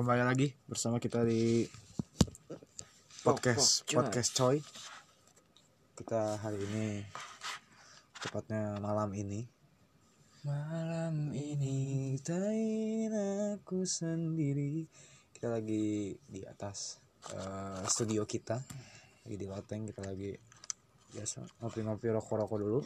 kembali lagi bersama kita di podcast Pok, pok, coy. podcast coy. Kita hari ini tepatnya malam ini. Malam ini kita aku sendiri. Kita lagi di atas eh, studio kita. Lagi di loteng kita lagi biasa ngopi-ngopi rokok-rokok dulu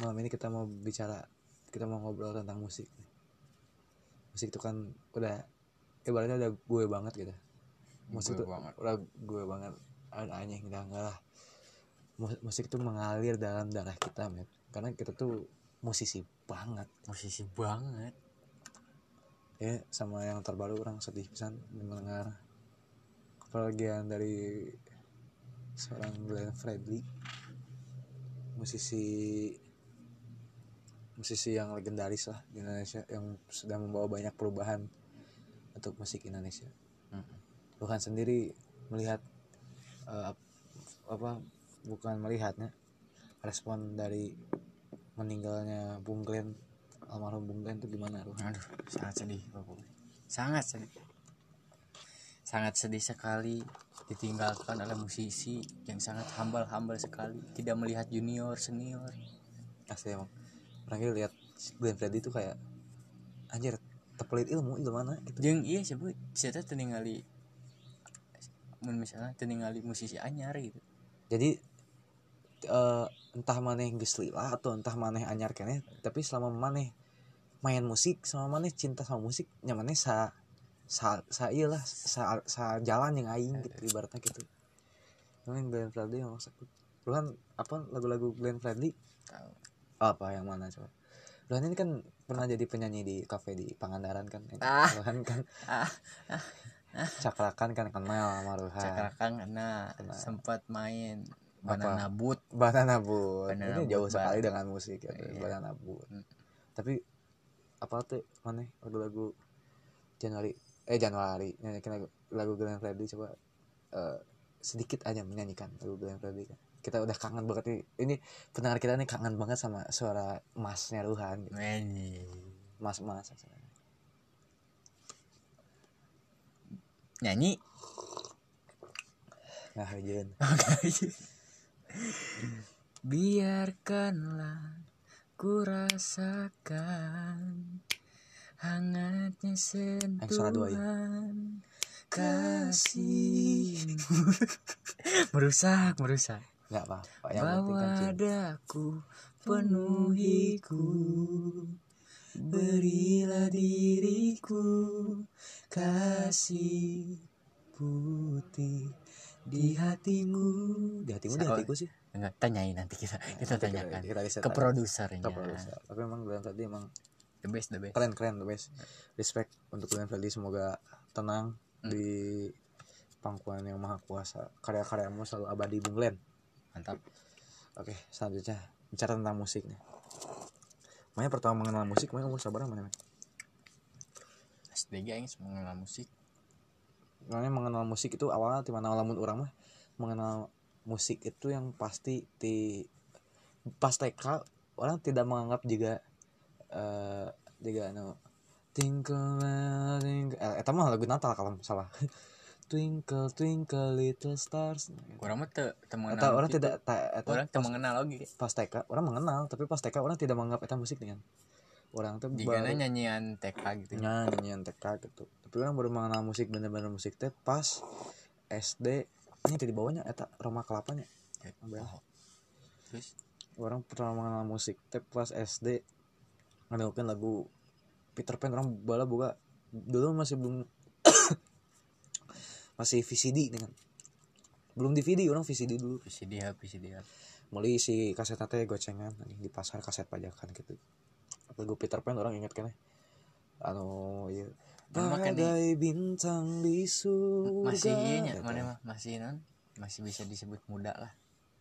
malam ini kita mau bicara kita mau ngobrol tentang musik musik itu kan udah ibaratnya udah gue banget gitu. Musik Gue itu banget. udah gue banget. Anjing udah enggak lah. Mu- musik itu mengalir dalam darah kita men. Karena kita tuh musisi banget. Musisi banget. Ya sama yang terbaru orang sedih pisan mendengar kepergian dari seorang Glenn Fredly. Musisi musisi yang legendaris lah di Indonesia yang sudah membawa banyak perubahan untuk musik Indonesia. Bukan sendiri melihat ap- apa bukan melihatnya respon dari meninggalnya Bung Glenn almarhum Bung Glenn itu gimana aduh sangat sedih. Sangat sedih. Sangat sedih sekali ditinggalkan oleh musisi yang sangat hambal-hambal sekali tidak melihat junior senior. Asli emang orang lihat Glenn Fredly itu kayak anjir tepelit ilmu itu mana? Gitu. Jeung iya sebut saya teh ningali mun misalnya teu ningali musisi anyar gitu. Jadi eh, entah maneh geus lila atau entah maneh anyar keneh tapi selama maneh main musik sama maneh cinta sama musik nya maneh sa sa sa ieu lah sa, sa jalan yang aing gitu ibaratnya gitu. Cuman Glenn Fredly yang maksudku lu kan apa lagu-lagu Glenn Fredly apa yang mana coba Luhan ini kan pernah jadi penyanyi di kafe di Pangandaran kan Ah. Luhan kan ah cakrakan kan kenal sama Ruhan cakrakang kena Kena. sempat main Apa? banana boot Banana Boot Banana ini Boot jauh sekali dengan musik ya Iya. Banana Boot Hmm. tapi apa tuh mana lagu-lagu Januari eh Januari nyanyikan lagu, lagu Glenn Fredly coba eh, sedikit aja menyanyikan lagu Glenn Fredly kan kita udah kangen banget nih. Ini pendengar kita nih kangen banget sama suara masnya Ruhan gitu. Mas mas nyanyi? Nah biarkanlah ku rasakan hangatnya dua ya. sentuhan kasih. Merusak merusak nggak apa-apa yang penting kan cinta. daku penuhiku. Berilah diriku kasih putih di hatimu. Di hatimu di Sa- hatiku sih. enggak tanyain nanti kita kita Nanti tanyakan kita riset ke produsernya. Ke produser. Tapi emang Glenn Fredly emang the best the best. keren keren the best. Respect untuk Glenn Fredly semoga tenang Hmm. di pangkuan yang maha kuasa. Karya-karyamu selalu abadi Bung Glenn mantap. Oke selanjutnya. Bicara tentang musik nih. Makanya pertama mengenal musik, makanya umur sabar mana? SD yang mengenal musik. Makanya mengenal musik itu awalnya di mana lamun orang mah mengenal musik itu yang pasti di pas TK orang tidak menganggap juga eh juga anu Twinkle Twinkle eh mah lagu Natal kalau salah Twinkle Twinkle Little Stars. Orang mah teu Eta mengenal orang gitu. tidak ta- eta orang pas, mengenal lagi pas TK orang mengenal tapi pas TK orang tidak menganggap eta musik dengan orang tuh jika baru nyanyian TK gitu. Nyanyian TK gitu. Tapi orang baru mengenal musik bener-bener musik teh pas SD ini di bawahnya eta Roma Kelapanya. Oh. terus? Orang pertama mengenal musik teh pas SD ngedengerin lagu Peter Pan orang bala boga. Dulu masih belum masih VCD dengan belum DVD orang VCD dulu. VCD ya VCD ya. Meli si kaset gocengan anjing, di pasar kaset pajakan gitu. Lagu Peter Pan orang inget kan ya? Anu iya. Bagai bintang di surga. Masih iya nya Gitu. mana mah? Masih non? Masih bisa disebut muda lah.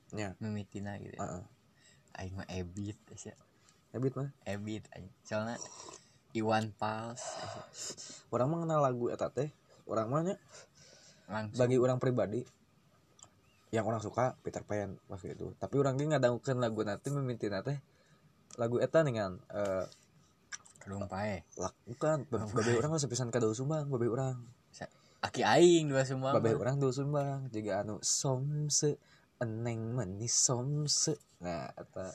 Ya. mimitina gitu Heeh. aing mah ebit ya Ebit mah? Ebit aing. Soalnya Iwan Pals aya. orang mengenal lagu eta teh. Orang mah langsung. Bagi orang pribadi yang orang suka Peter Pan pas gitu. Tapi orang ge ngadangukeun lagu nanti mimitina teh lagu eta dengan eh Kedung pae. lak bukan. Ba- babe orang mah sepisan kadau sumbang babe orang. Aki aing dua sumbang. babe orang dua sumbang juga anu somse eneng manis somse nah eta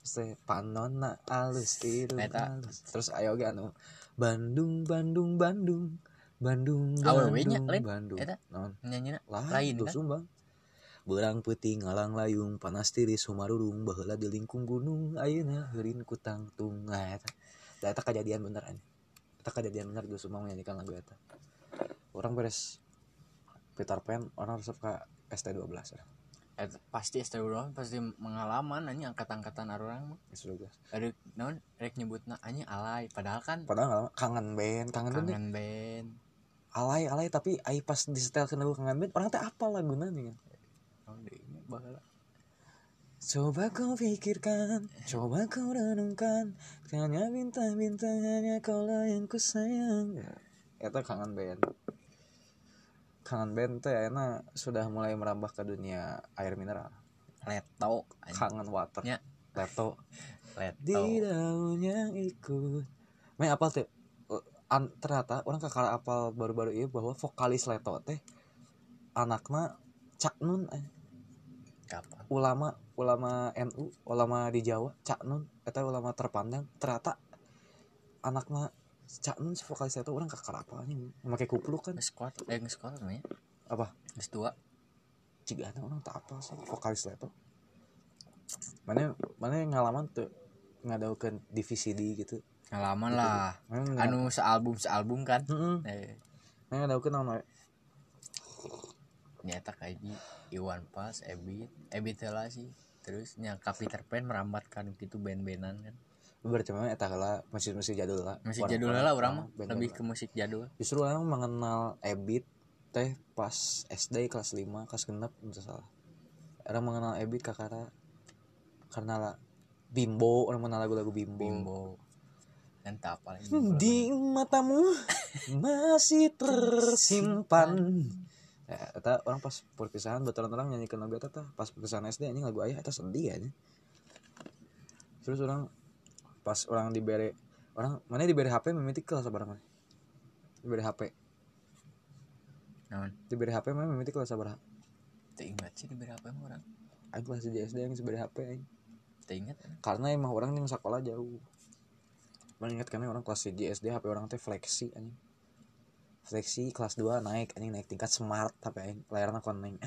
terus teh panonna alus alus. Terus ayo ge anu Bandung Bandung Bandung Bandung Bandung lain? Bandung. Eta? naon? Nyanyi lain tuh sumbang Berang peuting ngalang layung panas tiris sumarurung baheula di lingkung gunung ayeuna heurin ku tangtung. Nah eta. Da eta kejadian beneran eta kejadian bener di sumbang menyanyikan lagu eta. Orang beres Peter Pan orang resep ke ST12 ya Eta pasti astagfirullah pasti mengalaman anjing angkat-angkatan orang mah. S12 Ada naon rek nyebutna anjing alay. Padahal kan padahal kangen band kangen band kangen band. Alay alay tapi ai pas di setel ke lagu kangen band orang teh apa laguna nih Oh, deui nya baheula. Coba kau pikirkan, coba kau renungkan Hanya bintang-bintang, hanya kaulah yang ku sayang Itu kangen band Kangen band teh enak sudah mulai merambah ke dunia air mineral. Leto. Kangen water. Nya. Leto. Leto. Di daun yang ikut. Main apal teh An, ternyata orang kakak apal baru-baru ini bahwa vokalis Leto teh anaknya Cak Nun eh. Ulama ulama NU ulama di Jawa Cak Nun eta ulama terpandang. Ternyata anaknya Cak Nun si vokalis itu orang kakak apa nih memakai kupluk kan. Kuat, eh kuat namanya. apa? Geus tua. jika ada orang tak apa sih vokalis itu mana mana ngalaman tuh ngadaukan divisi di gitu Ngalaman lah. mana Anu sealbum sealbum kan. heeh Eh, mana ngadaukan nama nyata kayak Iwan Pas, Ebit, Ebit lah sih. Terus nyangka Peter Pan merambatkan gitu band-bandan kan. berarti memang eta masih masih jadul lah Musik jadul lah orang mah, lebih ke musik jadul. justru orang mengenal Ebit teh pas SD kelas 5 kelas genep tidak salah orang mengenal Ebit kakara karena lah Bimbo orang mengenal lagu-lagu Bimbo, Bimbo. Apa lagi. di matamu masih tersimpan ya, eta orang pas perpisahan betulan orang nyanyikan lagu eta tah pas perpisahan SD anjing lagu ayah eta sedih aja terus orang pas orang diberi orang mana diberi HP mimiti kelas barang mana diberi HP Naon? diberi HP mana kelas sabar Teu ingat sih di berapa emang orang. Aing kelas di SD yang diberi HP aing. Teu ingat. Karena emang orang yang sekolah jauh. Mana ingat karena orang kelas di SD HP orang teh flexi anjing. Flexi kelas 2 naik anjing naik tingkat smart tapi aing layarna koneng.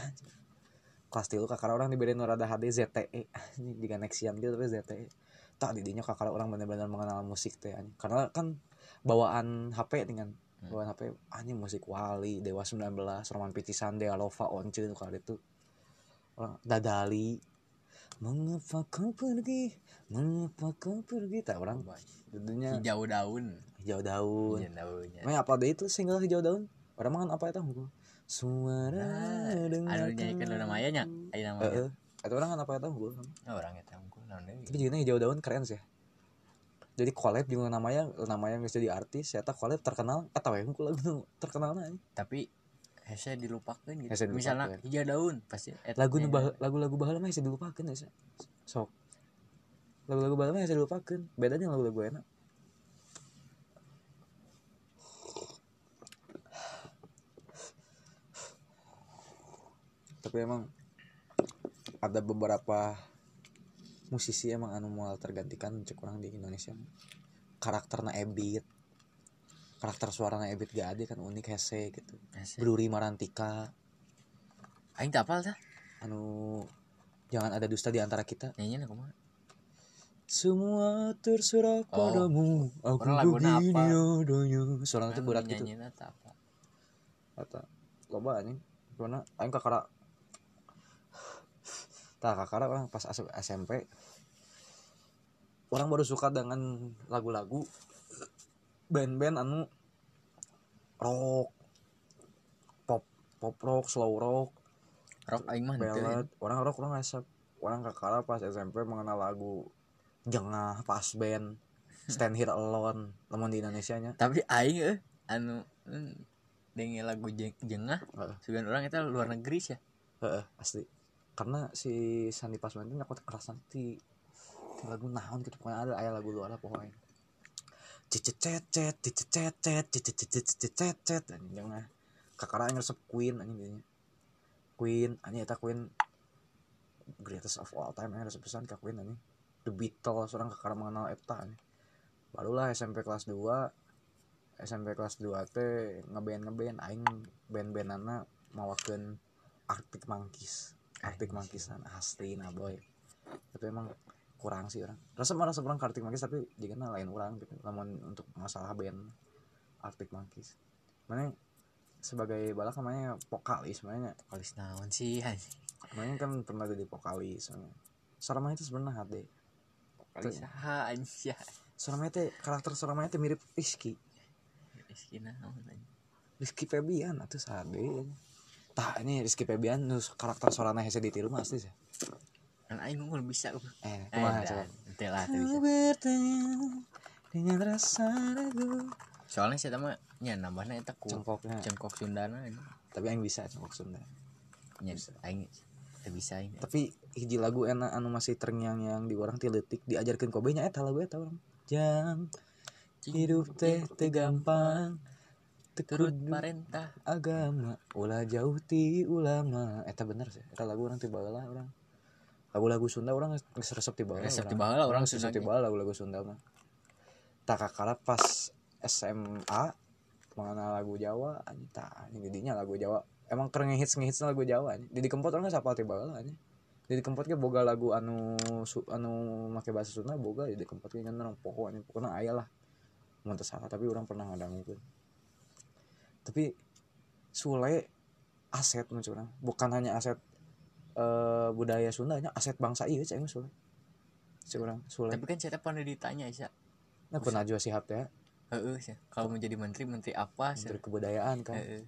kelas 3 kakak orang diberi nu rada HD ZTE anjing juga Nexian gitu tapi ZTE. Tak didinya kakak orang benar-benar mengenal musik teh anjing. Karena kan bawaan HP dengan bawaan HP anjing musik Wali, Dewa 19, Roman Pitisan, Dea Lova, Once itu kali itu. Orang Dadali, Mengapa kau pergi? Mengapa kau pergi? Tak orang judulnya Hijau daun. hijau daun. Hijau daunnya. Apa deh itu single hijau daun? Orang makan apa itu? Suara Anu nyanyikan Luna Maya nya. Ayo namanya. Heeh. Itu orang kan apa itu? Hukum. Oh, orang naon deui. Tapi juga hijau daun keren sih. Jadi collab juga namanya namanya bisa jadi artis. Saya tak collab terkenal. Eta we hukum lagu terkenal na. Tapi hese dilupakeun gitu. Hese dilupakeun. Misalnya hijau daun pasti Lagu nu nyanyi. bah- lagu-lagu baheula mah bisa dilupakeun ya. Sok. Lagu-lagu baheula mah bisa dilupakeun. Bedanya lagu-lagu enak. tapi emang ada beberapa musisi emang anu moal tergantikan cek orang di Indonesia karakterna Ebit karakter suaranya Ebit gak ada kan unik hese gitu Hese. Bruri Marantika Aing tak apal tah. anu jangan ada dusta di antara kita Nyanyian kumaha? Semua terserah Oh, padamu. Aku begini adanya. Suaranya tuh berat gitu. Apa? kata loba anjing karena aing kakara. Tak kakara orang pas SMP orang baru suka dengan lagu-lagu band-band anu rock pop pop rock slow rock Rock aing mah ballad. Orang rock orang asap orang kakara pas SMP mengenal lagu jengah pas band stand here alone namun di Indonesia nya Tapi aing eh anu hmm, dengen lagu jeng, jengah Heeh. sebagian orang itu luar negeri sih ya Heeh, asli. Karena si Sandi Pasman itu nyakot keras nanti lagu naon gitu pokoknya ada ayah lagu luar lah pokoknya. Cicecet cicecet cicecet anjing jangan kakara yang resep Queen anjing Queen anjing eta Queen greatest of all time anjing resep pisan ka Queen anjing The Beatles orang kakara mengenal eta anjing barulah SMP kelas 2 SMP kelas 2 teh ngeband ngeband aing band-bandana mawakeun Arctic Monkeys. Arctic Monkeys asli nah boy. Tapi emang kurang sih orang. Rasa mana orang Arctic Monkeys tapi jika lain orang gitu. Namun untuk masalah band Arctic Monkeys. Mana sebagai balak namanya vokalis namanya vokalis naon sih namanya kan pernah jadi vokalis Sarama itu sebenarnya hade vokalis ha anjir Sarama itu karakter Sarama itu mirip Rizky. Rizky naon Rizky Febian atau sade tak ini Rizky Febian nus karakter suaranya hese ditiru mah asli sih. Kan aing ngomong bisa eh kumaha coba? ente lah bisa. Dengan rasa ragu. Soalnya saya mah nya nambahnya eta ku cengkoknya. cengkok Sundana tapi yang bisa cengkok Sunda. Nya aing teu bisa ini. Tapi hiji lagu enak anu masih terngiang yang di orang tiletik diajarkan kobe nya eta lagu eta orang jang hidup teh teh gampang turut parentah. agama. Ulah jauh ti ulama. Eta bener sih eta lagu orang tiba lah orang lagu-lagu Sunda orang resep tiba resep tiba lah orang resep tiba lagu-lagu Sunda mah tak kakara pas SMA mengenal lagu Jawa anjing tak anjing didinya lagu Jawa emang keren ngehits ngehits lagu Jawa anjing. Di kempot orang sapal tiba lah anjing. Di kempot ke boga lagu anu su, anu make bahasa Sunda boga di kempot ke kan orang pokok anjing. Pokoknya ayah lah. Mau salah tapi orang pernah ngadangukeun tapi Sule aset orang. Bukan hanya aset uh, budaya Sundanya aset bangsa iya cek Sule. Cek orang Sule. Tapi kan saya pernah ditanya Isya nah pernah juga sihab ya. Heeh, sih. Kalau menjadi menteri, menteri apa sih? Menteri kebudayaan kan. Heeh.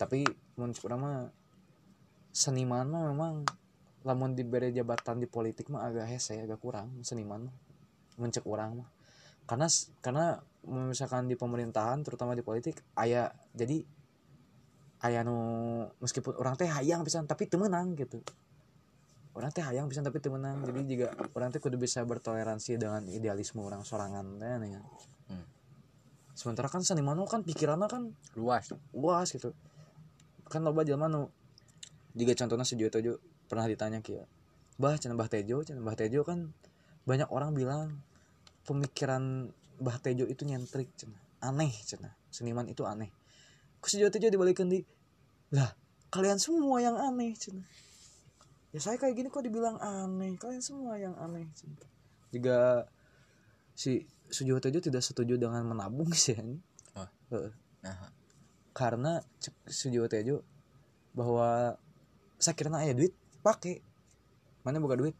Tapi menurut orang mah seniman mah memang lamun diberi jabatan di politik mah agak hese, agak kurang seniman mah. Mencek orang mah. Karena karena misalkan di pemerintahan terutama di politik aya jadi aya nu meskipun orang teh hayang pisan tapi teu menang gitu. Orang teh hayang pisan tapi teu menang. Jadi juga orang teh kudu bisa bertoleransi dengan idealisme orang sorangan teh nih. Hmm. Sementara kan seniman kan pikirannya kan Luas. luas gitu kan loba jelema nu jika contohnya si Joyo Tejo pernah ditanya kia bah cenah bah Tejo cenah bah Tejo kan banyak orang bilang pemikiran bah Tejo itu nyentrik cenah aneh cenah seniman itu aneh. Ku si Joyo Tejo dibalikin di lah kalian semua yang aneh cenah. Ya saya kayak gini kok dibilang aneh kalian semua yang aneh cenah. Juga si Sujiwo Tejo tidak setuju dengan menabung sih ini Oh. Heeh. Nah, karena Sujiwo Tejo bahwa saya kira aya duit pakai. Mana buka duit?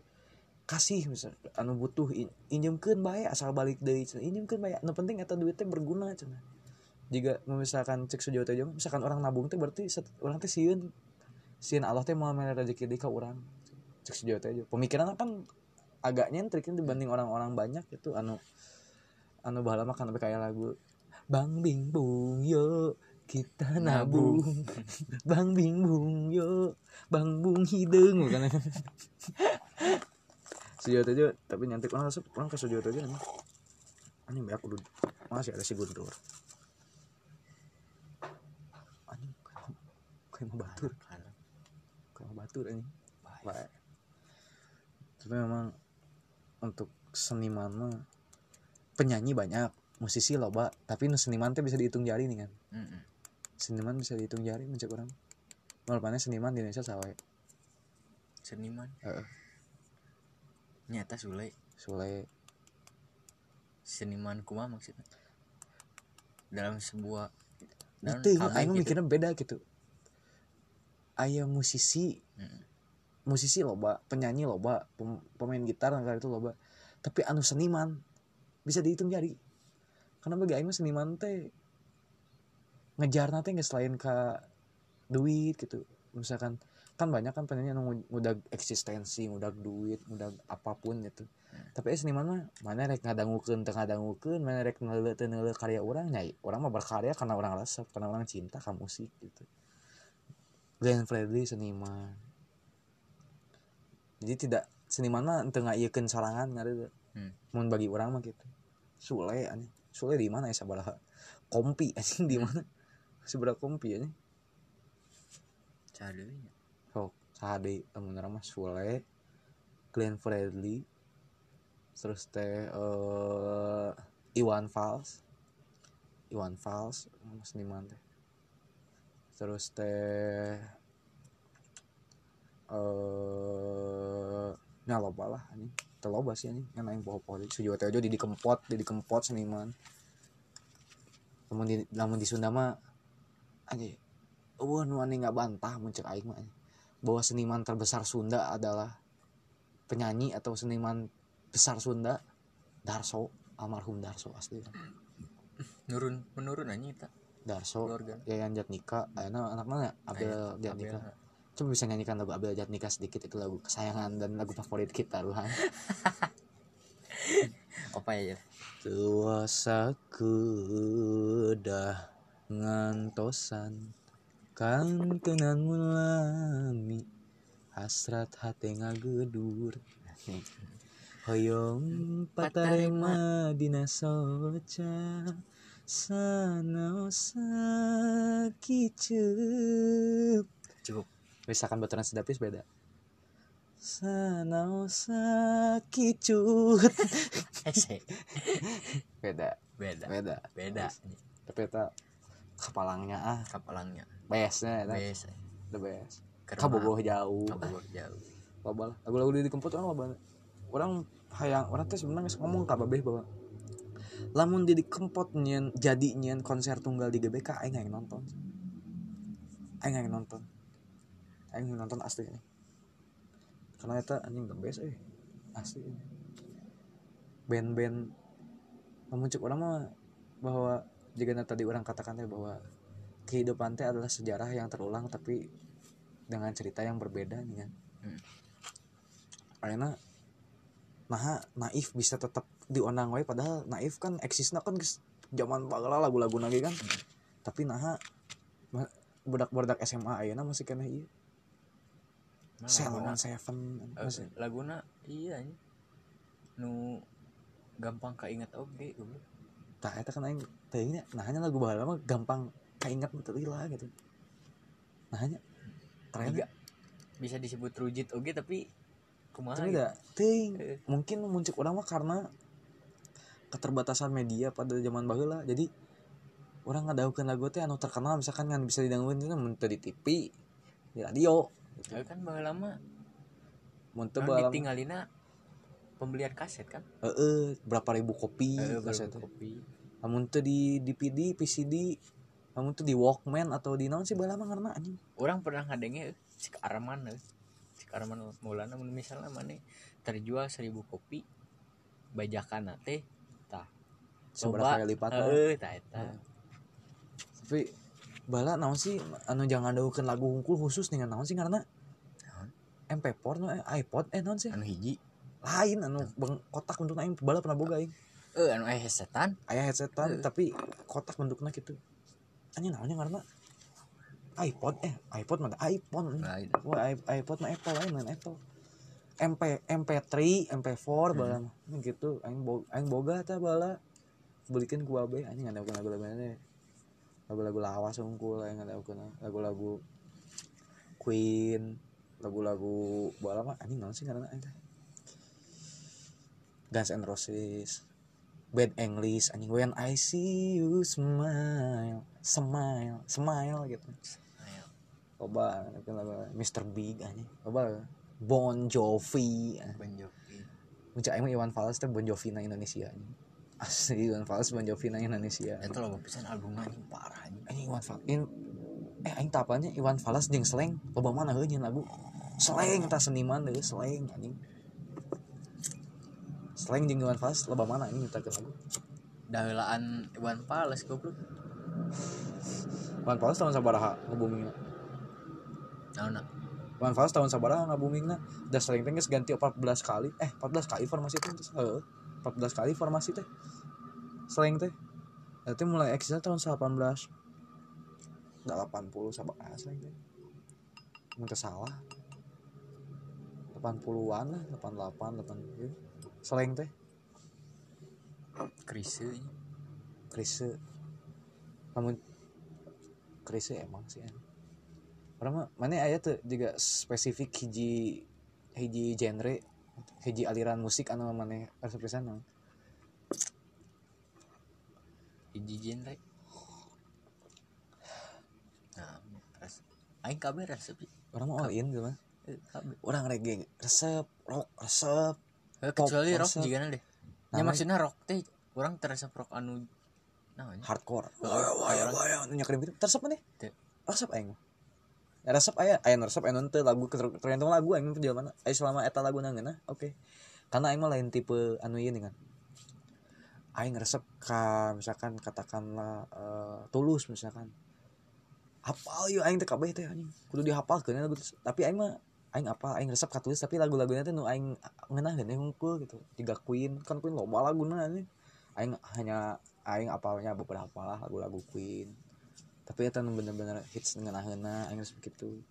Kasih misal anu butuh in, injemkeun bae asal balik deui cenah injemkeun bae nu penting eta duitnya berguna cenah jika misalkan cek Sujiwo Tejo misalkan orang nabung teh berarti orang teh sieun sieun Allah teh mau mere rezeki di ka urang. Cek Sujiwo Tejo pemikiran kan agak kan dibanding orang-orang banyak itu anu anu bahala mah kan lebih kayak lagu Bang Bing Bung yo kita nabung. Bang Bing Bung yo Bang Bung hidung bukan? Sujiwo Tejo tapi nyantik orang asup orang ke Sujiwo Tejo ini anjing banyak udah. Masih ada si Guntur anjing kayak mau batur. Kayak mau batur ini. Baik. tapi memang untuk seniman mah penyanyi banyak musisi loba. Tapi seniman teh bisa dihitung jari nih kan. Mm-mm. Seniman bisa dihitung jari mencek orang Malahannya seniman di Indonesia sawe Seniman. Heeh. Nyata Sule. Sule Seniman kuma maksudnya. Dalam sebuah dalam itu kabeh aing gitu. mikirnya beda gitu aya musisi Mm-mm. musisi loba penyanyi loba pem- pemain gitar nggak itu loba tapi anu seniman bisa dihitung jari karena bagi aing mah seniman teh ngejar nanti nggak selain ke duit gitu. Misalkan kan banyak kan penyanyi anu ngudag eksistensi ngudag duit ngudag apa pun gitu. Tapi eh, seniman mah mana rek ngadangukeun teu ngadangukeun mana rek neuleuh teu neuleuh karya orang nyai. Orang mah berkarya karena orang resep karena orang cinta ka musik gitu. Glenn Fredly seniman. Jadi tidak seniman mah teu ngaieukeun sorangan ngareu Hmm. mun bagi orang mah gitu. Sule anjing Sule di mana ya sabaraha? Kompi anjing di mana seberapa kompi anjing Cadeunya. oh sahade temen orang Sule Glenn Fredly terus teh eh Iwan Fals. Iwan Fals seniman teh. Terus teh eh nya loba lah anjing teu loba sih anjing yang aing poho-poho Sujiwo Tejo di Kempot di Kempot seniman. Namun di namun di Sunda mah anjing eueuh nu aneh nggak bantah muncul aing mah bahwa seniman terbesar Sunda adalah penyanyi atau seniman besar Sunda Darso almarhum Darso asli. Nurun menurun aja kita Darso. Yayan Jatnika ayeuna anak mana? Abel Jatnika. Coba bisa nyanyikan lagu Abel Jatnika sedikit itu lagu kesayangan dan lagu favorit kita Ruhan. Apa ya? Tuasa kedah ngantosan kan kenan mulami hasrat hati ngagedur hoyong patarema dina soca sanosa kicup Cukup. misalkan baturan sedapis beda sanosa kicut Ese. beda Beda. beda Beda. tapi itu kepalangnya ah. Kapalangnya. bestnya itu Bes. the best. Kabogoh jauh. Kabogoh jauh. lah lagu-lagu di kempot orang loba orang hayang orang tuh sebenarnya ngomong ka babeh bahwa lamun di kempot nyen jadi nyen konser tunggal di GBK aing yang nonton. Aing yang nonton. Aing nonton asli ini. Karena itu anjing the best eh. Asli band-band. Memuncul orang mah bahwa jika tadi orang katakan bahwa kehidupan teh adalah sejarah yang terulang tapi dengan cerita yang berbeda nih kan Hmm. Akhirnya nah naif bisa tetap diundang wae padahal naif kan eksisna kan zaman bageula lagu-lagu lagi kan tapi nah budak-budak SMA ayeuna masih kena ieu Nah, Seven eh, masih laguna iya. Nu gampang kainget oge goblok. Tah eta kan aing teh nya nah hanya lagu baheula mah gampang kaingat betul lah gitu nah hanya Tiga. ternyata Bisa disebut rujit oge tapi kumaha tapi gitu. tidak ting mungkin muncul orang mah karena keterbatasan media pada zaman baheula jadi orang ngadaukeun lagu teh anu terkenal misalkan kan bisa didangukeun itu mun di TV di radio Ya kan baheula mah mun teu ditinggalina pembelian kaset kan. heeh berapa ribu kopi Eh, kaset baru kopi. lamun teu di DVD PCD lamun teu di Walkman atau di naon sih baheula mah ngaranna anjing. Orang pernah ngadenge si Arman eh. si Arman Maulana misalnya mana terjual seribu kopi bajakan teh tah. Seberapa kali lipat heeh tah. eta tapi bala naon sih anu jangan daukeun lagu hungkul khusus nih naon sih karena Naon? MP4 no eh, iPod eh naon sih? Anu hiji lain anu beng, kotak bentuknya aing bala pernah boga aing. Eh anu eh setan aya headsetan Eh. tapi kotak bentuknya gitu anjing naonnya karena iPod eh iPod mana iPhone. Lain Wah, i- iPod mah Apple lain main Apple. MP MP3 MP4 bala mah. Ini gitu aing bo, aing boga tah bala. Belikan ku babe anjing ada lagu-lagu mana lagu-lagu lawas unggul aing ada lagu-lagu Queen lagu-lagu bala mah. Anjing naon sih karena aing teh Guns N' Roses Bad English anjing. When I see you smile smile smile gitu. Lagu Mr. Big anjing. Loba Bon Jovi. Bon Jovi. Muncak emang Iwan Fals teh Bon Jovi na Indonesia anjing. Asli Iwan Fals Bon Jovi na Indonesia. Eta loba pisan albumnya anjing parah anjing. Anjing Iwan Fals in eh aing tapanya Iwan Fals jeung Slang. Loba mana heuh nyeun lagu. Slang tah seniman deui Slang anjing Slang jeung Iwan Fals loba mana anjing nyiptakeun lagu dahelaan Iwan Fals goblok. Iwan Fals tahun sabaraha ngabumingna. Naon Iwan Fals tahun sabaraha ngabumingna. Da Slang teh ganti 14 kali. Eh 14 kali formasi teh heeh 14 kali formasi teh. Slang teh. Berarti mulai eksisnya tahun 18 80 sabaraha Slang teh. Mun teu salah. 80-an lah 88 8 gitu. Seleng teh? Krise. Krise. Namun krise emang sih an. orang mah mana aya tuh juga spesifik hiji hiji genre hiji aliran musik anu mana resep pisan naon? hiji genre. Nah res aing kabeh resep orang mah all in gitu mah. Kabeh orang reggae resep rock resep Eh, kecuali rock juga deh ya maksudnya rock teh orang teresep rock anu namanya? Hardcore. Wah anu nyakerin gitu tersep mana Teu. resep aing. Ya, resep aya aya resep aya teu lagu ter- tergantung lagu aing mah mana aya selama eta lagu ngeunah oke. Karena aing mah lain tipe anu ieu kan. Aing resep ka misalkan katakanlah eh, tulus misalkan. Hafal yuk aing teh kabeh teh anjing. Kudu dihafalkeun lagu tersebut. tapi aing mah aing apa aing resep ka tulus tapi lagu-lagunya teh nu aing ngeunah geuning hungkul gitu. Tiga Queen kan Queen loba laguna anjing aing hanya aing apalnya beberapa lah lagu-lagu Queen. Tapi eta nu bener-bener hits ngeunah-ngeunah aing resep gitu.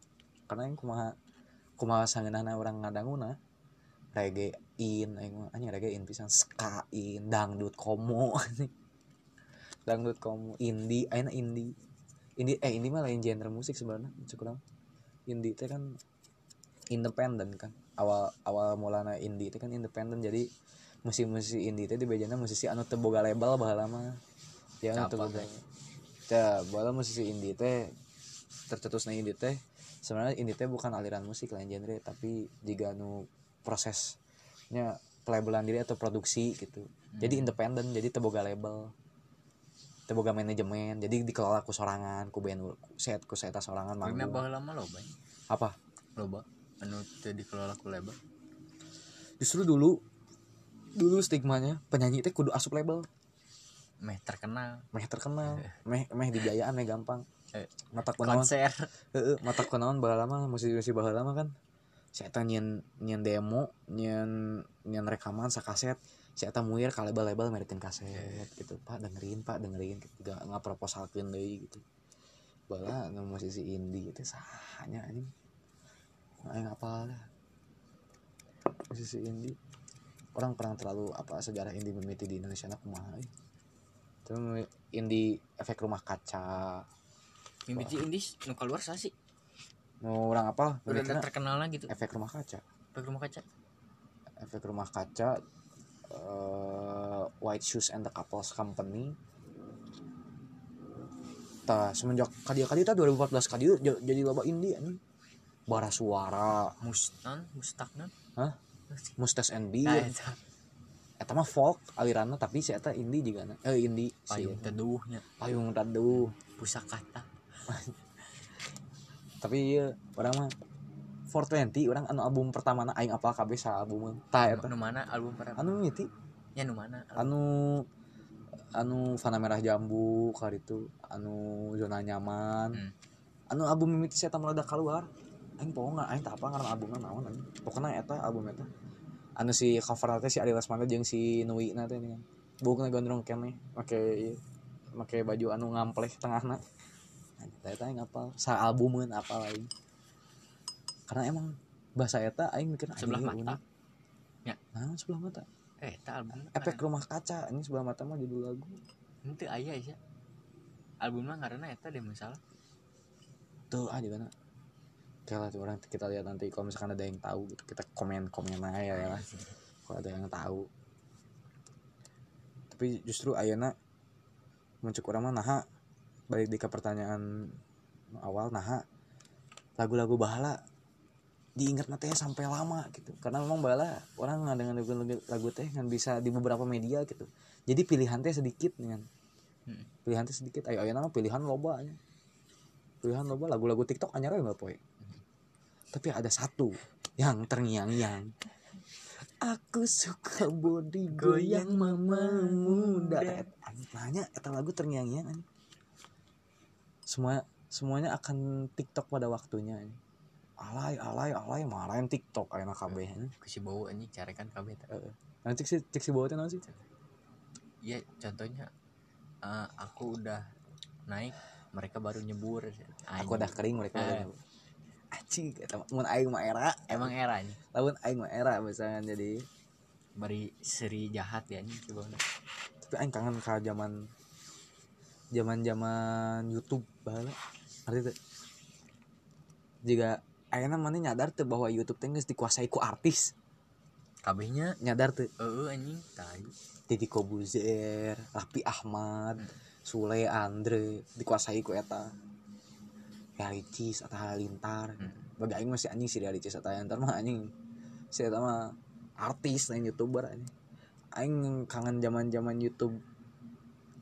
Karena aing kumaha kumaha sangeunahna urang ngadanguna reggae in aing anjing reggae in pisan ska in dangdut komo dangdut komo indie ayeuna indie. Indie eh indie mah lain genre musik sebenarnya cukup indie teh kan independen kan. Awal awal mulana indie itu kan independen jadi musisi-musisi indie teh dibejana musisi anu teu boga label baheula mah. Ya anu teu boga teh? Baheula musisi indie teh tercetusna indie teh sebenarnya indie teh bukan aliran musik lain genre tapi jika anu prosesnya pelabelan diri atau produksi gitu. Jadi independen jadi teu boga label teu boga manajemen jadi dikelola ku sorangan ku band ku set ku seta sorangan manggung. Mah loba apa? Loba anu teu dikelola ku label. Justru dulu dulu stigmanya penyanyi teh kudu asup label. Meh terkenal. Meh terkenal meh meh dibiayaan meh gampang. Eh, mata kunaon. konser. Heeh mata kunaon baheula mah musisi-musisi baheula mah kan. Si eta nyieun nyieun demo nyieun nyieun rekaman sakaset si eta muir ka label-label merikeun kaset gitu. Pak dengerin pak dengerin. Gitu gak ngaproposalkeun deui gitu. Anu musisi indie gitu. Sahanya anjing aing apal dah musisi indie. Orang pernah terlalu apa sejarah indie mimiti di Indonesia kumaha euy. Terus indie efek rumah kaca. Mimiti indis nu keluar sih? Nu orang apa? Udah terkenal lah gitu efek rumah kaca. Pakai rumah kaca. Efek rumah kaca eh, White Shoes and the Couples Company. Tah semenjak kadia kadi tah 2014 kadi jadi loba indie anjing bara suara mustan mustaknan Hah? Mustas and nah Beer eta eta mah folk aliranna tapi si eta indie juga eh indie si payung teduhnya. Payung teduh. Pusakata. Tapi iya orang mah 420 orang anu album pertama na aing apal kabeh sa album tah eta. Nu mana album pertama? Anu mimiti ya nu mana anu anu Fana Merah Jambu kali itu. Anu zona nyaman. Hmm. anu album mimiti saya meledak keluar aing poho nggak aing apa karena albumnya naon anjing. Pokoknya eta album eta? Anu si cover nanti si Adi Lesmana jeung si Nui nanti ini. Kan bukna gondrong kene make make baju anu ngampleh tengahna. Eta aing apal sa albumeun apal aing. Karena emang bahasa eta aing mikir Sebelah ieu mata. unik. Ya. nah sebelah mata? Eh eta album efek rumah kaca ini sebelah mata mah judul lagu. Itu aya ya album mah karena eta deh masalah tuh ah di mana oke lah tuh orang kita lihat nanti kalau misalkan ada yang tahu gitu kita komen komen aja ya. Lah kalau ada yang tahu. Tapi justru ayana muncul orang mah naha balik di ke pertanyaan awal naha lagu-lagu bahala diingat teh sampai lama gitu. Karena memang bahala orang nggak dengan lagu, lagu teh ngan bisa di beberapa media gitu. Jadi pilihan teh sedikit nih kan. Hmm. pilihan teh sedikit. Ayo ayo nama pilihan loba nya pilihan loba lagu-lagu TikTok anyar nggak poe tapi ada satu yang terngiang-ngiang. Aku suka body goyang mama muda nanya eta lagu terngiang-ngiang semua semuanya akan TikTok pada waktunya alay alay alay marahin TikTok ayeuna kabeh ku si bau anjing carekan kabeh eta nanti si cek si bawa teh naon sih? Iya contohnya eh, aku udah naik mereka baru nyebur. Aku udah kering mereka udah Eh. Anjing eta mun aing mah era. Emang eranya lamun aing mah era misalnya jadi bari seri jahat ya anjing coba. Tapi aing kangen ka zaman zaman zaman YouTube bahala arti teh jika ayeuna mana nyadar tuh bahwa YouTube teh geus dikuasai ku artis. Kabehnya? Nyadar tuh eh anjing tai. Deddy Kobuzer Raffi Ahmad Sule Andre dikuasai ku eta Realitis atau Halilintar. Hmm. bagi aing masih anjing si Realitis atau Halilintar mah anjing. Si eta mah artis lain youtuber anjing. Aing kangen zaman zaman YouTube.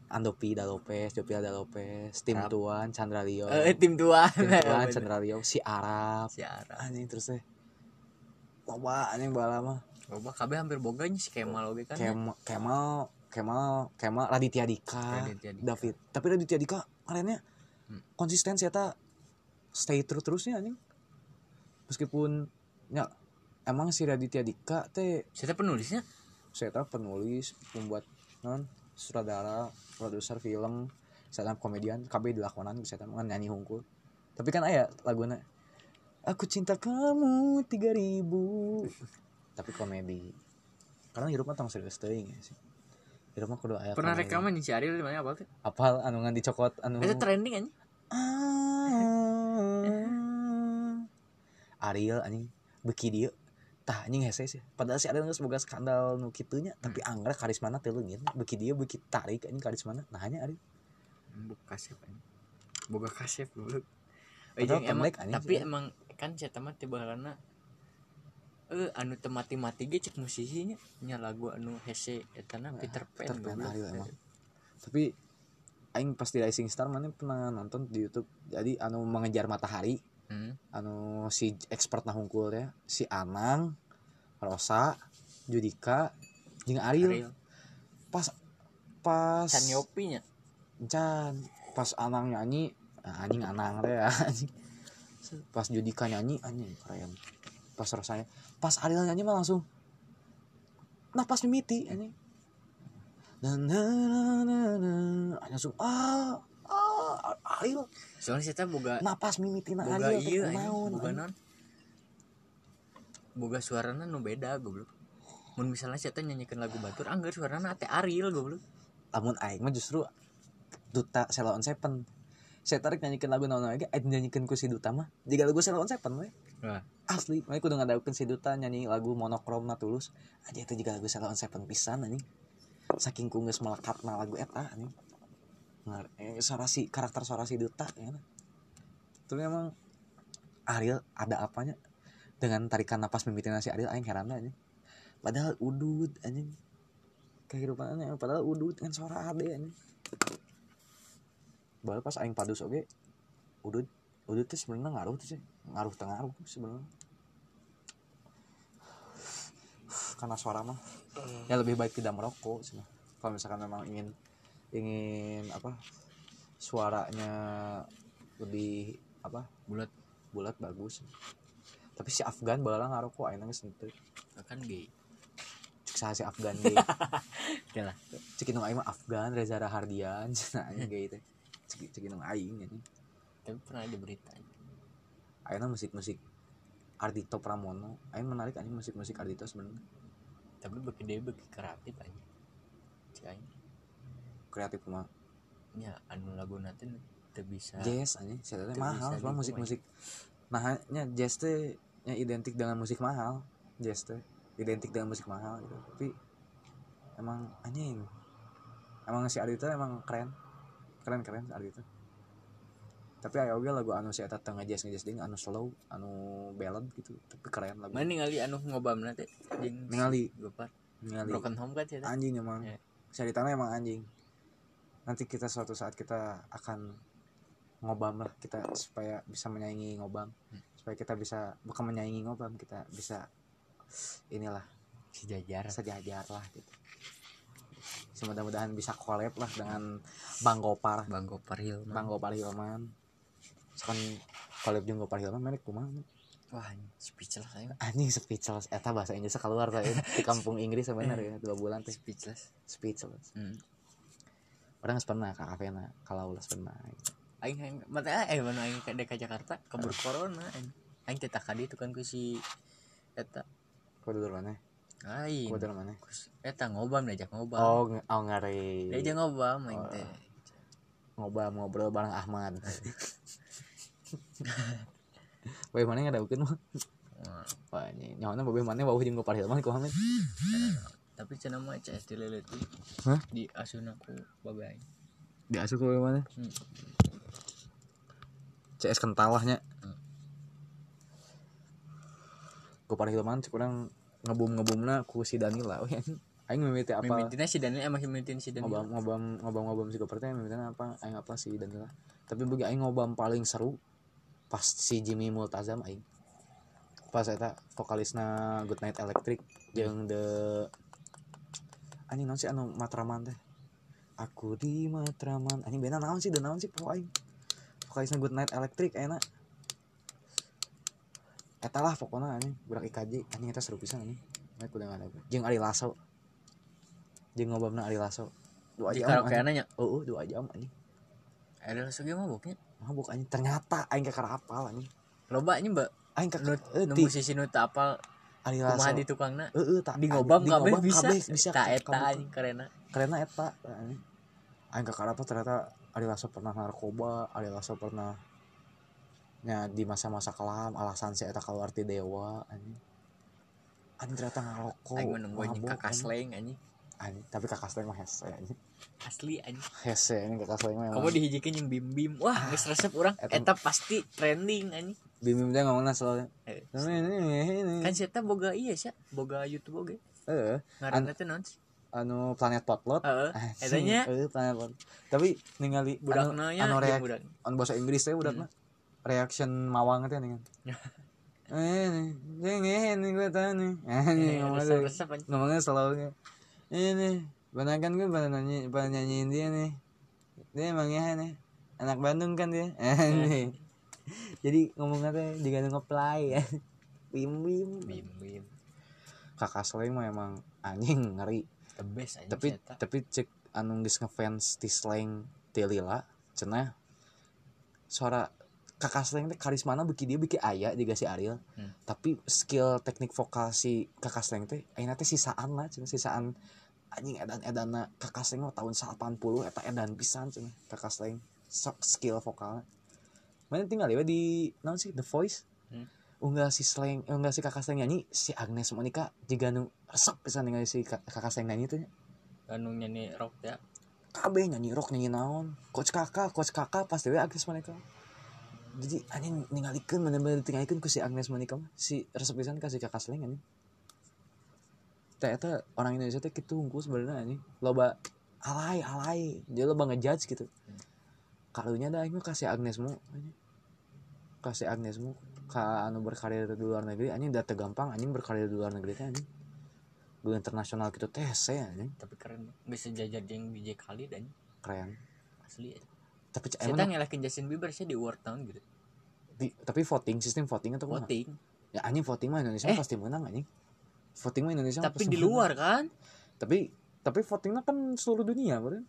Andopi Da Lopez, Jopi Da Lopez, Tim Rap. Tuan, Chandra Leo, eh tim tuan. Tim Tuan, Chandra Leo, si Arab, si Ara anjing terus teh, loba anjing bala mah, loba kabeh hampir boganya si Kemal oge kan ya. Kemal, Kemal, Kemal, Kemal, Raditya Dika, Raditya Dika. David, tapi Raditya Dika kerennya Hmm. konsisten sih eta stay terus terusnya anjing, meskipun ya emang si Raditya Dika teh saya penulisnya? Saya penulis pembuat non sutradara produser film saya komedian KB dilakonan bisa tahu nyanyi hungkul. Tapi kan ayah lagunya aku cinta kamu 3000 tapi komedi. Karena hidup mah tong serius teuing ya sih. Hidup mah kudu aya pernah rekaman si Ariel di mana apa tuh apal anu ngan dicokot anu itu trending anjing. Ah. Ariel anjing. Beki dia. Tah anjing hese sih. Padahal si Ariel geus boga skandal nu kitunya tapi anggar karismana teu leungit beki dia beki tarik anjing karismana. Nah hanya Ariel. Boga kasep anjing. Boga kasep dulu Anjing, emang, tapi sih. emang kan saya temat tiba karena eh anu teu mati-mati ge cek musisinya nya. Lagu anu hese etana Peter Pan Peter Pan. Ariel emang. Tapi aing pas di Rising Star mana pernah nonton di YouTube. Jadi anu mengejar matahari. Hmm. anu si expert nah hungkul ya si Anang Rosa Judika jeung Ariel. Ariel. Pas pas Can Yopi nya Can pas Anang nyanyi nah, anjing Anang teh ya pas Judika nyanyi anjing keren. Pas rasanya pas Ariel nyanyi mah langsung nah pas mimiti anjing dan langsung ah ah Ariel soalnya saya boga nah pas mimiti na boga Ariel iya kunaon, boga non. Boga suarana nu beda goblok. Mun misalnya saya nyanyikan lagu batur anggar suarana teh Ariel goblok. Lamun aing mah justru duta Ceylon Seven. Saya tarik nyanyikan lagu naon lagi aing nyanyikan ku si duta mah. Jika lagu Ceylon Seven we. Wah. asli mereka kudu ngadaukeun si duta nyanyi lagu monokrom na tulus. Aja itu juga lagu Ceylon Seven pisan anjing saking ku geus melekatna lagu eta anjing. Eh, suara si karakter suara si duta ya tapi emang Ariel ada apanya? Dengan tarikan napas mimitin si Ariel aing heran anjing. Padahal udut anjing. Kehidupannya padahal udut dengan suara ade anjing. Baru pas aing padus oge udut udut tuh sebenarnya ngaruh tuh sih. Ngaruh tengah ngaruh sebenarnya. Karena suara mah ya lebih baik tidak merokok sih kalau misalkan memang ingin ingin apa suaranya lebih apa bulat bulat bagus. Tapi si Afgan bala ngarokok ayeuna geus henteu kan gay. Cek saha si Afgan ge Oke lah cek aing mah Afgan Reza Rahardian cenah anjing ge teh. Cek cek aing anjing tapi pernah di berita ayeuna musik-musik Ardito Pramono. Aing menarik anjing musik-musik Ardito sebenarnya tapi bagi dia bagi kreatif aja. Si aing. Kreatif mah nya anu lagu nanti teu bisa jazz saya teh Teu mahal soalnya gitu, musik-musik. Nah nya jazz teh nya identik dengan musik mahal. Jazz teh identik dengan musik mahal gitu. Tapi emang anjing. Emang si Ardito emang keren. Keren keren si Ardito tapi ayo oge lagu anu si eta tengah jazz ngejazz ding anu slow anu ballad gitu. Tapi keren lagu mana ningali anu ngobam nanti jeung Ningali. gopar ningali. Broken home kan sih anjing emang. Ya. ceritanya emang anjing. Nanti kita suatu saat kita akan ngobam lah kita supaya bisa menyaingi ngobam. Hmm. supaya kita bisa bukan menyaingi ngobam kita bisa inilah sejajar. sejajar lah gitu. Semudah-mudahan bisa collab lah dengan Bang Gopar. Bang gopar hilman. Bang Gopar Hilman kan collab jeung Gopar Hilman merek kumaha? Wah speechless saya anjing speechless. Eta bahasa Inggrisnya keluar tadi di kampung Inggris sebenarnya ya dua bulan teh speechless. Speechless. Hmm. orang pernah ke kafena kalau ulas pernah. Aing aing mata eh mana aing ke ke Jakarta kabur corona aing. Aing teh tadi itu kan ku si eta. Kau dulu mana? Aing. Kau dulu mana? Eta ngobam diajak ngobam. Oh oh ngari diajak ngobam aing teh. Ngobrol ngobrol bareng Ahmad Wah, mana mungkin mah. Wah, nyawana babe mana bau jeung gopar hilman ku Hamid. tapi cenah mah CS di leleti Hah? di asun aku babe aing Diasuh ku babe mana? Hmm. CS kentalahnya. Hmm. Gopar hilman cek urang ngebum-ngebumna ku si Danila. Weh, aing mimiti apa? mimitina si Daniel emang mimitin si Daniel ngobam ngobam ngobam ngobam si Gopar teh apa? Aing apa si Danila. Tapi bagi aing ngobam paling seru pas si Jimmy Multazam aing. Pas eta vokalisna Good Night Electric jeung the anjing naon sih anu Matraman teh. Aku di Matraman. Anjing bena naon sih? Dan naon sih po aing. Vokalisna Good Night Electric enak. Eta lah pokoknya anjing budak IKJ anjing eta seru pisan anjing. Nek udah ada. Jeung Ari Lasso. Jeung ngobamna Ari Lasso. Dua jam. anjing. nanya Oh, oh, dua jam anjing. ada langsung mabuknya Mabuk anjing ternyata aing kakak apal anjing. loba nya mbak Aing kakak eh nu musisi nu teu apal Ari Lasso. di tukangna Heeh, tak di ngobam kabeh bisa kabeh bisa tak eta anjing karena Karena eta anjing. Aing kakak apa ternyata Ari Lasso pernah narkoba, Ari Lasso pernah nya di masa-masa kelam alasan si eta keluar ti dewa anjing. Anjing ternyata ngarokok. aing anjing kakak anjing. sleng anjing Anjing, tapi kakak sleng mah hese anjing. asli anjing Hese ini kakak sleng mah. kamu emang. dihijikeun yang bim bim wah geus resep urang Eta- eta pasti trending anjing Bim teh ngomongna soalnya. Eh, Ini kan saya boga iya sih boga YouTube oge Heeh. ngaranna teh naon sih anu planet potlot heeh Anjing, etanya eh, planet potlot tapi ningali budakna anu, anu reak budak anu bahasa Inggris teh budakna reaction mawang teh nih eh ini ini gue tahu nih ini Eh, ngomongnya resep-resep anjing ngomongnya selalu ini banakan gue pada nyanyi pada nyanyiin dia nih. Dia emang ya nih. Anak Bandung kan dia. Nih. Jadi ngomongnya teh juga ngeplay. Ya bim bim bim bim kakak slang mah emang anjing ngeri. The best anjing tapi tapi cek anu geus ngefans ti slang ti lila cenah suara kakak slang teh karismana beki dia beki aya juga si Ariel. Hmm. tapi skill teknik vokal si kakak slang teh ayeuna teh sisaan lah cenah sisaan anjing edan edana kakak slang mah tahun 80 eta edan pisan cenah kakak slang sok skill vokalnya. Mana tinggal ya di naon sih The Voice? Hmm. Unggah si slang, eh, unggah si kakak slang nyanyi si Agnes Monica juga nu resep pisan ningali si kak- kakak slang nyanyi teh anu nyanyi rock ya? Kabeh nyanyi rock nyanyi naon. Coach kakak coach kakak pasti we Agnes Monica jadi anjing ningalikeun bener-bener ditinggalikeun ku si Agnes Monica si resep pisan ka si kakak slang anjing. Teh eta orang Indonesia teh kitu unggul sebenarnya anjing. Loba alay alay. Dia loba ngejudge gitu. Kalunya dah aing kasih Agnesmu anjing. Kasih Agnesmu ka anu berkarir di luar negeri anjing da teu gampang anjing berkarir di luar negeri teh anjing. Gue internasional gitu teh anjing. Tapi keren bisa jajar jeung DJ Khalid anjing. Keren. Asli tapi saya emang ngelakin Justin Bieber saya di World Town gitu. Di- tapi voting sistem voting atau mana voting. Ya anjing voting mah Indonesia Eh. pasti menang anjing. Voting mah Indonesia tapi pasti di menang. luar kan? Tapi tapi votingnya kan seluruh dunia bro.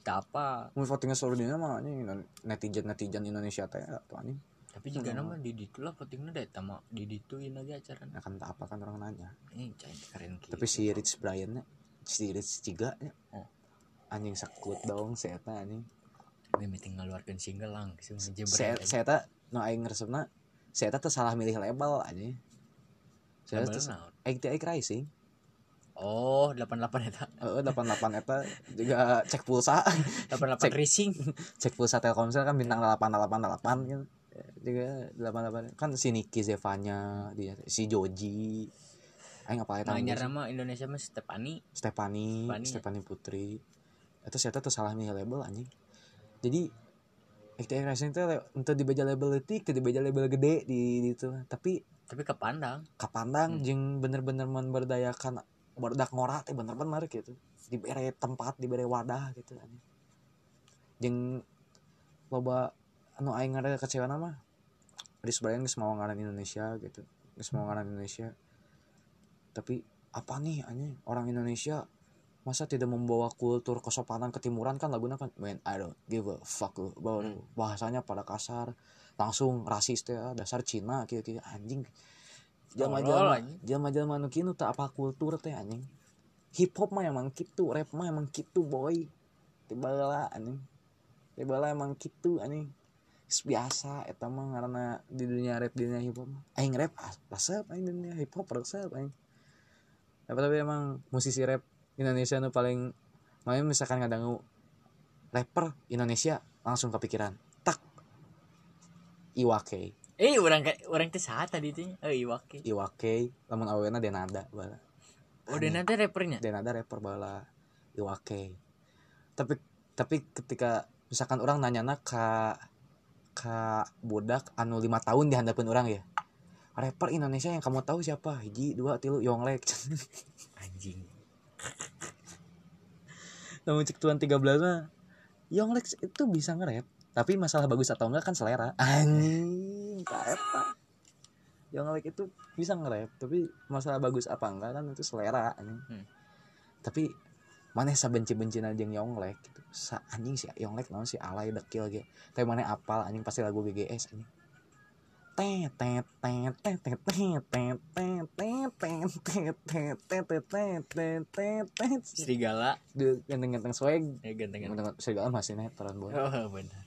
Tak apa. Mau votingnya seluruh dunia mah anjing netizen netizen Indonesia teh atau anjing. Tapi juga Hmm. nama di ditu lah votingnya deh tama di dituin lagi acara akan tak apa kan orang nanya. Ini keren gitu. Tapi si Rich Brian nya si Rich Ciga nya Oh. anjing sakut dong eta anjing Gue meeting ngeluarkan single ngejebret si eta no aing resepna si eta teu salah milih label si eta teu naon? ATI Rising oh 88 eta. Heeh, 88 eta juga cek pulsa. 88 Cek. racing. cek pulsa Telkomsel kan bintang 888 gitu Ya, juga 88 kan si Niki Zevanya dia si Joji. Aing apa eta? Nanyar nama Indonesia mah Stepani Stefani Stefani, ya. Putri. Itu saya tuh salah milih label anjing jadi XTX Racing itu untuk dibaca label letik ke dibaca label gede di, di itu. Tapi tapi kepandang. Kapandang Hmm. jeung bener-bener memberdayakan berdak ngora teh bener-bener gitu. Diberi tempat diberi wadah gitu jeung loba anu aing ada kecewa nama di sebagian geus mau ngaran Indonesia gitu. Geus mau ngaran Indonesia. Tapi apa nih anjing? Orang Indonesia masa tidak membawa kultur kesopanan ketimuran kan lagunya kan man I don't give a fuck lu bahwa Hmm. bahasanya pada kasar langsung rasis teh ah, dasar Cina kieu kieu anjing jalma-jalma anjing. jalma-jalma nu kieu teu apa kultur teh anjing? Hip hop mah emang gitu rap mah emang gitu boy. Tiba anjing. Tiba emang gitu anjing. Biasa eta mah karena di dunia rap di dunia hip hop mah. aing rap ah, resep aing dunia hip hop resep aing. Tapi, tapi emang musisi rap Indonesia nu paling makanya misalkan ngadangu rapper Indonesia langsung kepikiran tak Iwake. Eh orang kayak orang teh saha tadi teh? Eh iwake. Iwake lamun awena Denada bala. Oh dan nanti rappernya Denada rapper bala Iwake. Tapi tapi ketika misalkan orang nanya ka ka budak anu lima tahun di handapun orang ya rapper Indonesia yang kamu tahu siapa? Hiji dua tilu Yonglek. Anjing namun cek tuan 13 mah Yonglek itu bisa nge-rap tapi masalah bagus atau enggak kan selera. Anjing kaeta Yonglek itu bisa nge-rap tapi masalah bagus apa enggak kan itu selera anjing. Hmm. tapi mana sa benci-benci jeung Yonglek gitu. Sa anjing si Yonglek naon si alay dekil ge. Tapi mana apal anjing pasti lagu GGS anjing serigala. Ganteng-ganteng swag. Eh ganteng Ganteng serigala masih netron boy oh benar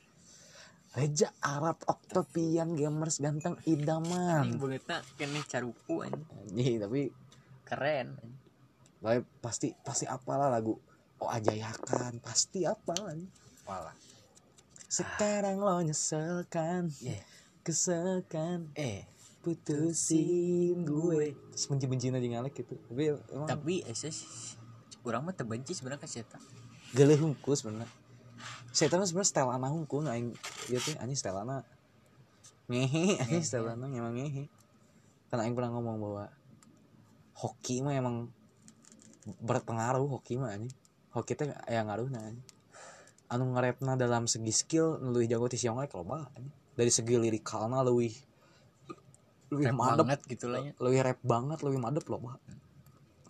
Reja Arab Octavian Gamers ganteng idaman. Beungeutna kene carupu anjing. Anjing tapi keren. Tapi pasti pasti apalah lagu Oh ajayakan pasti apalah. Walah. Sekarang lo nyeselkan. Yeah. Keselkan eh Putusin gue. Terus benci-benci aja ngalek gitu. Tapi emang tapi eh orang mah terbenci sebenarnya ke Seta Gele hungkul sebenernya Saya tahu sebenernya Stelana hungkul Aing gitu Anjing Stelana Ngehe Anjing. Stelana emang ngehe. Karena Aing pernah ngomong bahwa Hoki mah emang Berpengaruh hoki mah anjing. Hoki teh aya ngaruhna anjing. Anu ngerapna dalam segi skill Lebih jago ti Sionglek loba anjing Dari segi lirikalna lebih Lebih rap madep. banget gitu lah ya. Lebih rap banget lebih madep loh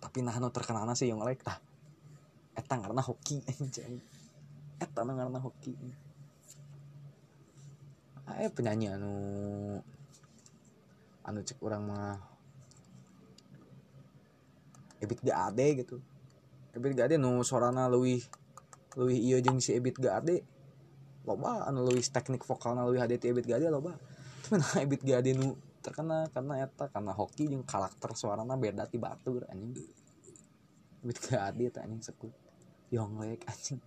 tapi nah nu terkenalna sih yang like tah eta karena hoki anjing. Eta karena hoki. Eh penyanyi anu anu cek orang mah Ebit Gade gitu. Ebit Gade nu sorana leuwih leuwih ieu jeung si Ebit Gade loba anu leuwih teknik vokalna leuwih hade ti Ebit Gade loba tapi nah Ebit Gade nu terkena karena eta karena hoki jeung karakter suarana beda ti batur anjing Ebit Gade teh anjing sekut Yonglek anjing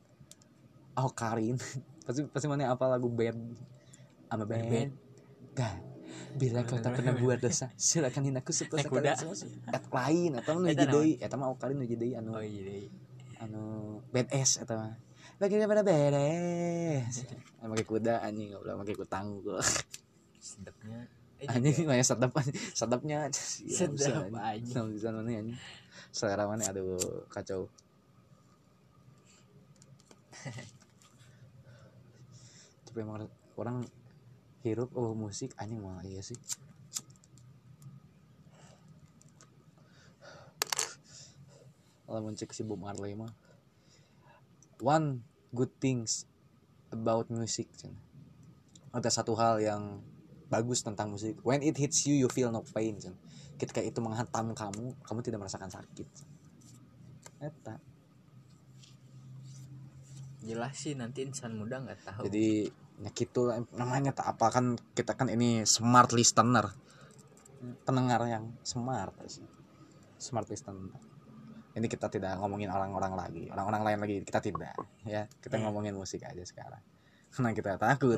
Oh Karin pasti pasti mana apa lagu band ama band, Band. Gak. Bila kau tak pernah buat dosa, silakan hinaku kuda. kalian semua. Et lain, atau nu Eta hiji deui, eta mah Okarin nu deui anu oh anu band S eta mah. Bagi pada beres. Make kuda anjing, goblok make kutang gua. sedapnya eh, Anjing mah sedap sedapnya. Sedap, anjing. Nah, bisa mana anjing. Selera mana aduh kacau. Tapi emang orang hirup oh musik anjing mah iya sih. Kalau cek si Bob Marley mah one good things about music ada satu hal yang bagus tentang musik. When it hits you you feel no pain ketika itu menghantam kamu kamu tidak merasakan sakit. Eta. jelas sih nanti insan muda nggak tahu. Jadi ya gitu lah. Namanya tak apa kan kita kan ini smart listener. Pendengar yang smart smart listener ini kita tidak ngomongin orang-orang lagi orang-orang lain lagi kita tidak ya. Kita Hmm. ngomongin musik aja sekarang. Karena kita takut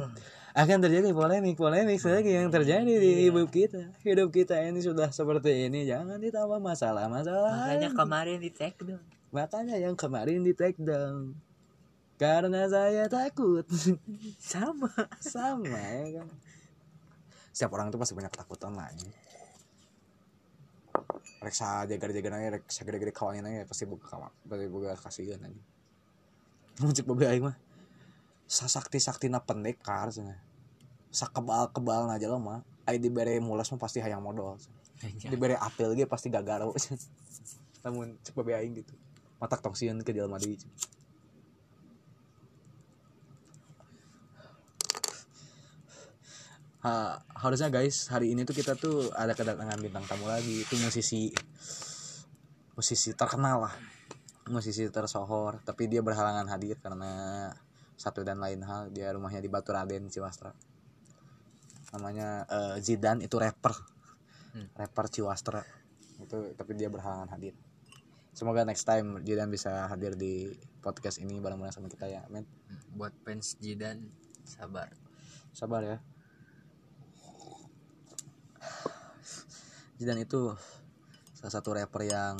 akan terjadi polemik polemik lagi yang terjadi di hidup kita. Hidup kita ini sudah seperti ini jangan ditambah masalah masalah makanya kemarin di take down. Makanya yang kemarin di take down. Karena saya takut. Sama sama ya kan? Setiap orang itu pasti punya ketakutan lah ini reksa jaga-jaga nanya reksa gede-gede kawannya nanya pasti buka kawan pasti buka kasihan aja. Muncul boga aing mah sasakti saktina pendekar cenah sakebal kebal lo mah. Ai dibere mulas mah pasti hayang modal dibere apel ge pasti gagaro namun cek babe aing gitu. Matak tong sieun ke jelema deui ha- harusnya guys hari ini tuh kita tuh ada kedatangan bintang tamu lagi. Itu musisi musisi terkenal lah. Musisi tersohor. Tapi dia berhalangan hadir karena satu dan lain hal. Dia rumahnya di Batu Raden Ciwastra. Namanya eh, Zidan itu rapper. Hmm. rapper Ciwastra. Itu tapi dia berhalangan hadir. Semoga next time Zidan bisa hadir di podcast ini bareng-bareng sama kita ya men buat fans Jidan sabar. Sabar ya Zidan itu salah satu rapper yang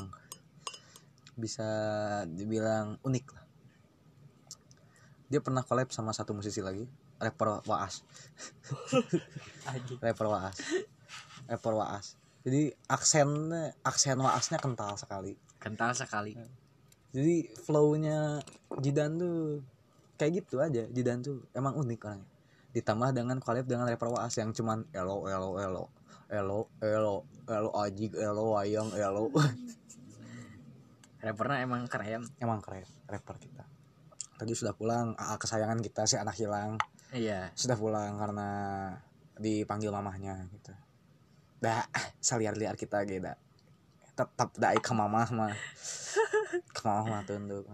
bisa dibilang unik lah. Dia pernah collab sama satu musisi lagi rapper Waas. Rapper Waas. Rapper Waas. Jadi aksennya aksen Waasnya kental sekali. Kental sekali. Jadi flownya Jidan tuh kayak gitu aja. Jidan tuh emang unik orangnya. Ditambah dengan collab dengan rapper Waas yang cuman elo elo elo elo elo elo ajik elo wayang elo. Rappernya emang keren. Emang keren rapper kita. Tadi sudah pulang AA kesayangan kita si anak hilang. Iya. Sudah pulang karena dipanggil mamahnya gitu. Dah saliar liar kita gitu tetap dah ke mamah mah. Ke mamah mah tunduk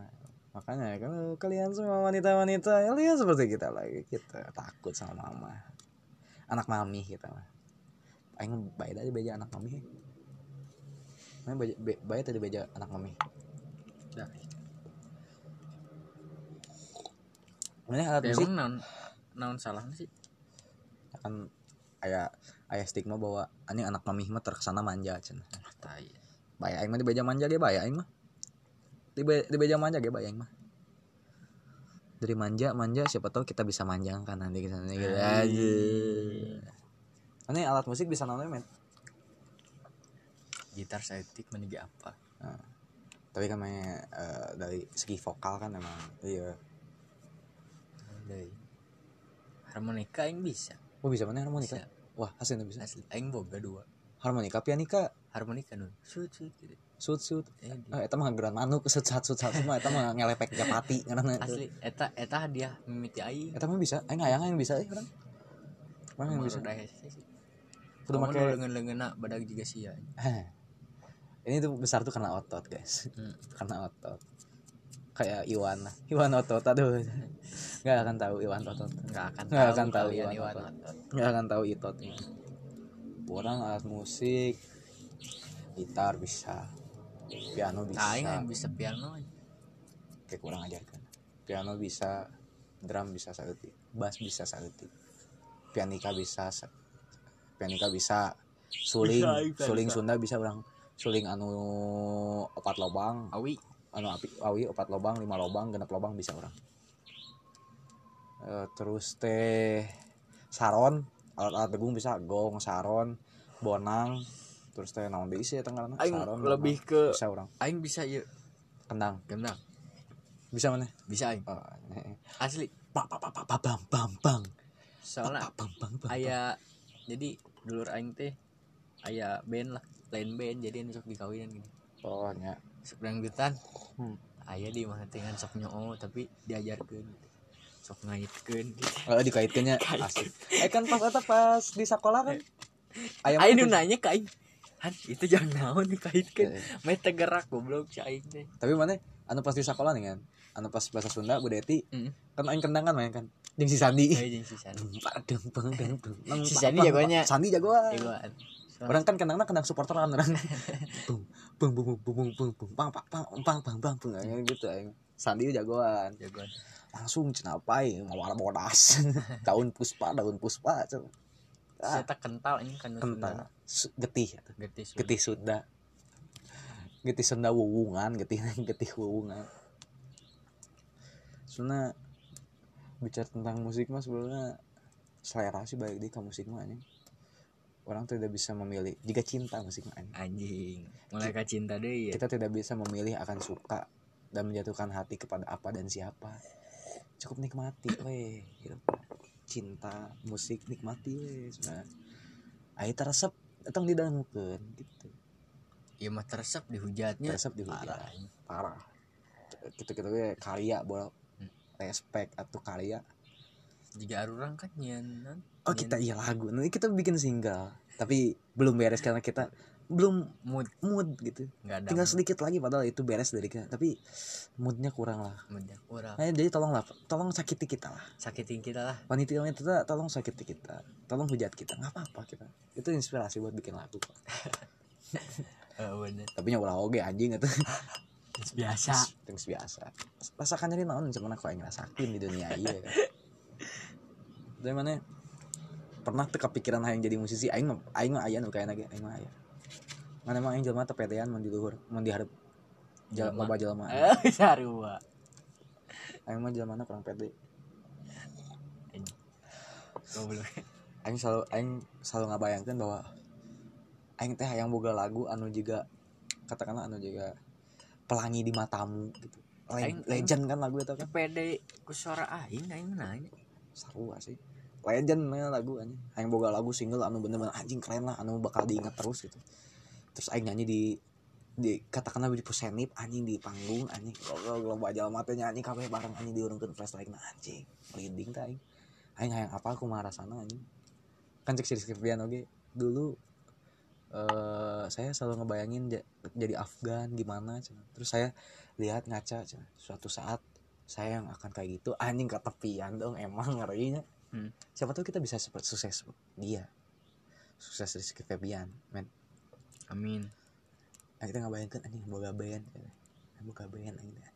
makanya kalau kalian semua wanita-wanita ya lihat seperti kita lagi kita takut sama mama anak mami kita mah aing baik tadi beja anak mami Mana beja- be- baik tadi beja anak mami dah mana alat ya, musik naon naon salah sih kan ayah ayah stigma bahwa ini anak mami mah terkesana manja cenah ah tai Bayar aing mah di beja manja ge bayar aing mah. Di, be, di beja manja ge bayar aing mah. Dari manja manja siapa tahu kita bisa manjangkan nanti kita nanti gitu aja. Ini alat musik bisa namanya men. gitar setik menigi apa Tapi kan main, eh, dari segi vokal kan emang iya. Deui. harmonika yang bisa Oh bisa mana harmonika? bisa Wah, asli bisa. asli aing boga dua Harmonika, pianika, harmonika nun sut sut gitu sut sut. Eh, Eh, eta mah geran manuk sut sat sut sat mah eta mah ngelepek japati ngaranna. asli eta eta hadiah mimiti aing Eta mah bisa. Aing hayang yang bisa eh orang. Orang yang bisa. Kudu make lengan lengan badag juga sia Heh. ini tuh besar tuh karena otot guys. Hmm. karena otot. Kayak Iwan. Lah Iwan otot aduh. Nggak akan tahu Iwan otot. Nggak akan Nggak tahu akan tahu Iwan Iwan Otot. Nggak akan tahu itot orang alat musik. Gitar bisa. Piano bisa. Aing yang bisa piano kayak kurang ajarkan piano bisa drum bisa sautik bass bisa sautik pianika bisa sa- pianika bisa suling Bisa, bisa, suling bisa. Sunda bisa orang suling anu opat lobang. Awi. Anu api awi opat lobang lima lobang genap lobang bisa orang. Eh, terus teh saron alat-alat degung bisa gong saron bonang terus teh naon deui sih eta ngaranna aing saron lebih bonang. ke bisa orang. aing bisa ya kendang. Gendang bisa mana? Bisa aing. Oh, eh. asli. Bang bang bang bang bang bang bang soalnya bang bang bang aya jadi dulur aing teh aya band lah lain band jadi sok dikawinan gini oh nya sok dangdutan Hmm. aya di mana dengan sok nyoo tapi diajarkeun sok ngaitkeun gitu. oh, dikaitkannya asik eh kan pas eta pas di sekolah kan Aing nu nanya aing Han, itu jangan naon dikaitkeun. Eh. Meh tegerak goblok si aing teh. tapi mana anu pas di sekolah nih kan anu pas bahasa Sunda Bu Deti Heeh. kan aing kendang kan main kan jeung si Sandi. Kayak jeung si Sandi. Peng, nang, Si Sandi jagoannya. Sandi jagoan. Jagoan. orang kan kendangnya kendang supporteran orang. Bung bung bung bung bung bung bung. Pang pang pang pang pang pang pang Aing gitu aing Sandi jagoan. Jagoan. langsung cenapai mawar bodas. Daun puspa daun puspa ah, eta kental ini kan kental. Getih atuh. Getih Sunda. getih Sunda. Getih Sunda wuwungan getih getih wuwungan Soalnya bicara tentang musik mah sebenarnya selera sih baik di ke musik mah anjing. Orang tidak bisa memilih jika cinta musik mah anjing. Anjing. Mulai ka cinta deui ya. Kita tidak bisa memilih akan suka dan menjatuhkan hati kepada apa dan siapa. Cukup nikmati weh gitu. Cinta musik nikmati weh sebenarnya. Ayo teresep datang didangukeun gitu. Ieu mah teresep dihujatnya. Teresep dihujat. Parah, parah gitu gitu we karya boleh respect atau karya. Jika orang kan nyeun oh kita iya lagu. Nanti kita bikin single tapi belum beres karena kita belum mood. mood gitu. Nggak ada tinggal sedikit lagi padahal itu beres dari kita. Tapi moodnya kurang lah. Moodnya kurang. Nah, jadi tolonglah tolong sakiti kita lah. Sakitin kita lah. Wanita wanita tolong sakiti kita. Tolong hujat kita. Nggak apa-apa kita. Itu inspirasi buat bikin lagu kok bener. Tapi nyawa oge anjing itu biasa. Yang biasa. Rasakan jadi naon? Cuman aku yang ngerasakin di dunia iya kan? Dari mana? Pernah tuh kepikiran hayang jadi musisi aing mah aing mah aya nu kayak lagi aing mah aya. Mana emang aing jelema tepetean mun di luhur mun di hareup Jelema. loba jelema eh sarua. Aing mah jelema kurang pede. Goblok. Aing selalu aing selalu ngabayangkeun bahwa aing teh hayang boga lagu anu juga katakanlah anu juga pelangi di matamu gitu. Le- Aing- legend kan lagu itu kan? Pede ku suara aing aing mana aing seru sih? Legend nih lagu anjing. Aing boga lagu single anu bener-bener anjing keren lah anu bakal diingat terus gitu. Terus aing nyanyi di di katakanlah di pusenip anjing di panggung anjing. Lo lo aja mata nyanyi kabeh bareng anjing diurungkeun flashlight nah anjing. Merinding teh aing. Aing hayang apa aku marah sana anjing. Kan cek si Rizky Febian oge dulu eh saya selalu ngebayangin ja- jadi Afgan gimana cenah. terus saya lihat ngaca cenah. suatu saat saya yang akan kayak gitu anjing ketepian dong emang ngerinya Hmm. siapa tahu kita bisa seperti sukses dia sukses Rizky Febian men amin nah kita ngebayangkan anjing boga band gitu. boga band anjing nah,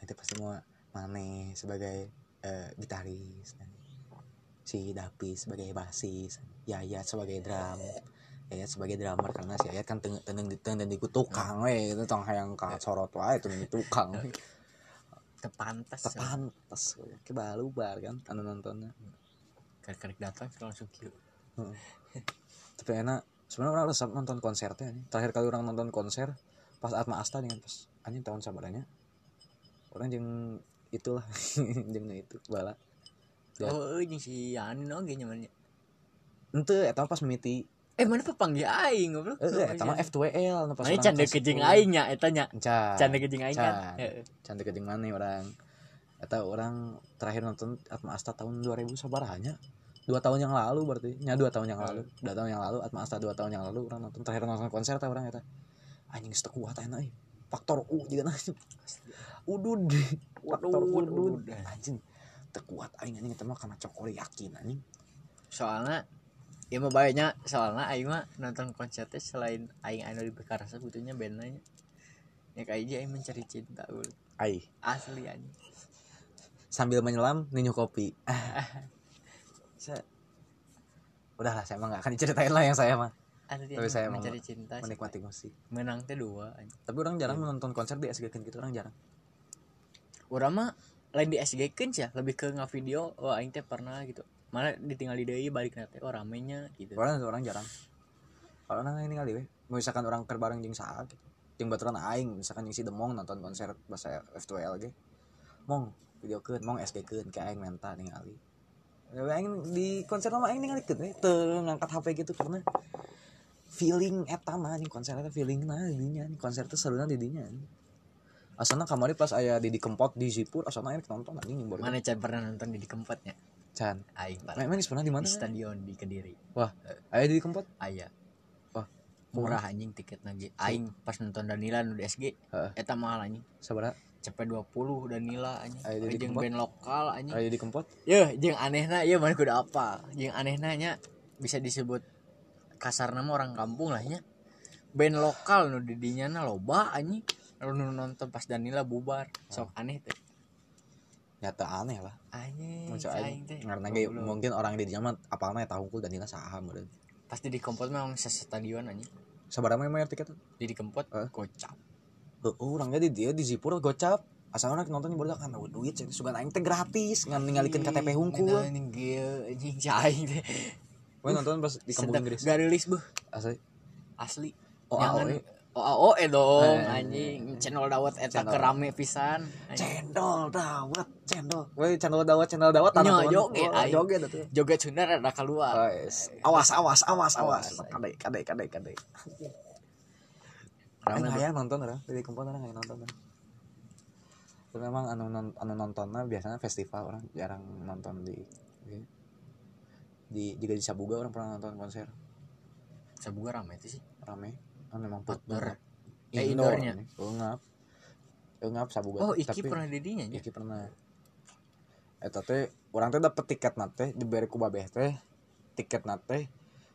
itu pasti mau Mane sebagai eh, gitaris anjing. si Dapi sebagai basis Yayat sebagai drum Yayat sebagai drummer karena si Yayat kan teneng teneng di teneng di tukang we itu tong hayang ka sorot wae itu di tukang. We. tepantas tepantes we. ke balubar kan anu nontonnya. Karek datang langsung kieu tapi enak sebenarnya orang resep nonton konsernya nih. Terakhir kali orang nonton konser pas Atma Asta kan pas anjing tahun sabaranya orang jeng itulah jeng itu bala. Ya. oh ini si Yani oge nyamannya ente eta pas mimiti eh mana pepanggil aing goblok. Eh eta mah F2L nu pas Mana canda 10. aing nya eta nya. Can. canda kejeng aing kan Can. Heeh. Can deket jeung mana orang? Eta orang terakhir nonton Atma Asta tahun 2000 sabaranya dua tahun yang lalu berarti. Nya dua tahun yang lalu. Dua tahun yang lalu Atma Asta dua tahun yang lalu orang nonton. Terakhir nonton konser teh orang eta. Anjing setek kuat enak euy. Faktor U juga anjing udud. Faktor Udud, anjing tekuat aing anjing eta mah karena cokori yakin anjing. Soalnya ya mah bayarnya soalnya aing mah nonton konser teh selain aing anu di Bekarasa butuhnya bandnya ya kayak aja aing mencari cinta ul. ai. Asli anjing. Sambil menyelam ninyo kopi. Saya udahlah saya mah gak akan diceritain lah yang saya mah. Asli Tapi saya mencari cinta menikmati musik. Menang teh dua anjing. tapi orang jarang menonton konser di SG gitu orang jarang. Urang mah lain di SG kan ya lebih ke nge-video wah aing teh pernah gitu mana ditinggal di deui balik nanti. Oh ramenya gitu. Orang orang jarang. Kalau orang ini kali misalkan orang keur bareng jeung saha gitu. Jeung baturan aing misalkan jeung si Demong nonton konser bahasa F2L ge. Mong video keun mong SG keun ke aing menta ningali Ya, aing di konser mah aing ningali keun we teu ngangkat HP gitu karena feeling eta mah anjing konser eta feeling nah di dinya anjing. konser teh serunya di dinya anjing. Asalna kamari pas aya Didi Kempot di Zipur asalna aing nonton anjing baru mana can pernah nonton di, di Kempotnya Chan aing pernah emang pernah di mana? di stadion di Kediri. Wah, aya Didi Kempot? aya. Wah, murah anjing tiket lagi aing pas nonton Danila nu di SG eta mahal anjing. Sabaraha? cepet 20 Danila anjing. Aya di jeung band lokal anjing. Aya Didi Kempot? Yeuh, jeung anehna ieu mana kudu apa? Jeung anehna nya bisa disebut kasarna mah orang kampung lah nya. Band lokal nu di dinya na loba anjing. Nu nonton pas Danila bubar. Sok aneh teh Nyata aneh lah. teh karena goblok. mungkin orang di dinya mah apalna eta hungkul dan dina saha meureun. pasti di Kempot memang stadion anjing Sabaraha mah bayar tiket? di di Kempot Hah? kocap Heuh, urang ge di dia di Zipur gocap. Asal orang nonton baru kan oh, duit cenah sugan aing teh gratis ngan ningalikeun KTP hungkul. anjing anjing aing teh We nonton pas di kampung. Inggris. gak rilis buh Asli. asli Oh, AOE. OAOE dong Eh, anjing channel dawat eta channel. kerame pisan. Cendol dawet, cendol. We channel dawet, channel dawet Nyo, teman. joget, Oh, joget atuh. joget Sunda rada keluar Guys, awas awas awas awas. Awas, Kade kade kade kade. Rame, hayang nonton orang, dari kumpul orang hayang nonton. Tapi memang anu anu nontonnya biasanya festival orang jarang nonton di di, di juga di Sabuga orang pernah nonton konser Sabuga ramai itu sih rame kan memang Outdoor. outdoor Eh, indoornya. ngap. Ngap Sabuga. Oh teh, Iki tapi- pernah didinya ya? Iki pernah. Eta teh orang teh dapet tiket nate diberi ku babeh teh. Tiket nate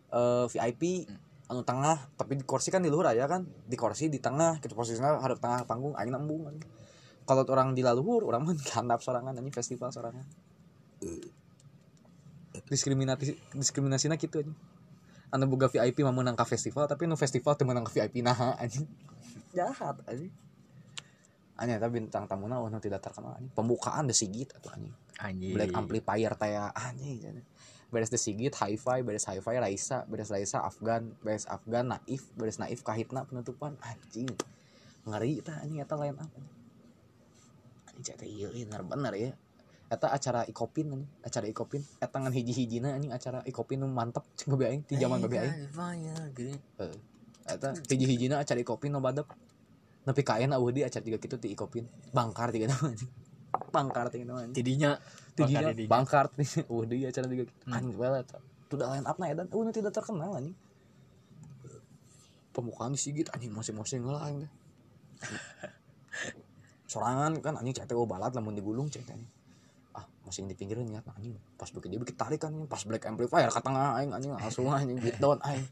eh VIP anu tengah. Tapi di kursi kan di luhur aja kan. Di kursi di tengah. Gitu posisinya hadap tengah panggung aing nembung anjing. kalau orang di laluhur orang mah handap sorangan anjing festival sorangan. Diskriminasi diskriminasinya gitu anjing anu boga VIP mah menang ka festival tapi nu festival teu menang ka VIP nah anjing. Jahat anjing. Anya tapi bintang tamuna oh nu tidak terkenal anjing. Pembukaan The Sigit atau anjing. Anjing. Black Amplifier teh anjing beres The Sigit Hi-Fi beres Hi-Fi Raisa beres Raisa Afgan beres Afgan Naif beres Naif Kahitna penutupan anjing. Ngeri tah anjing eta line up anjing cek teh ieu bener bener ya eta acara Ikopin anjing acara Ikopin. Eta ngan hiji-hijina anjing acara Ikopin nu mantep cek babe aing ti zaman babe aing. Heeh. eta hiji-hijina acara Ikopin nu badep. Nepi ka ayeuna eueuh di acara tiga kitu ti Ikopin. Bangkar tiga nama anjing. Bangkar tiga nama anjing. Tidinya tidinya Bangkar eueuh di acara tiga kitu. Hmm. anjing well eta. Tidak line up na edan eueuh tidak terkenal anjing. Pembukaan di Sigit anjing masing-masing lah teh. Sorangan kan anjing oh balat lamun digulung anjing. Masing di pinggiran niat anjing. Pas begitu dia bikin tarik kan anjing. pas black amplifier ka tengah aing anjing. Langsung aing beat down aing.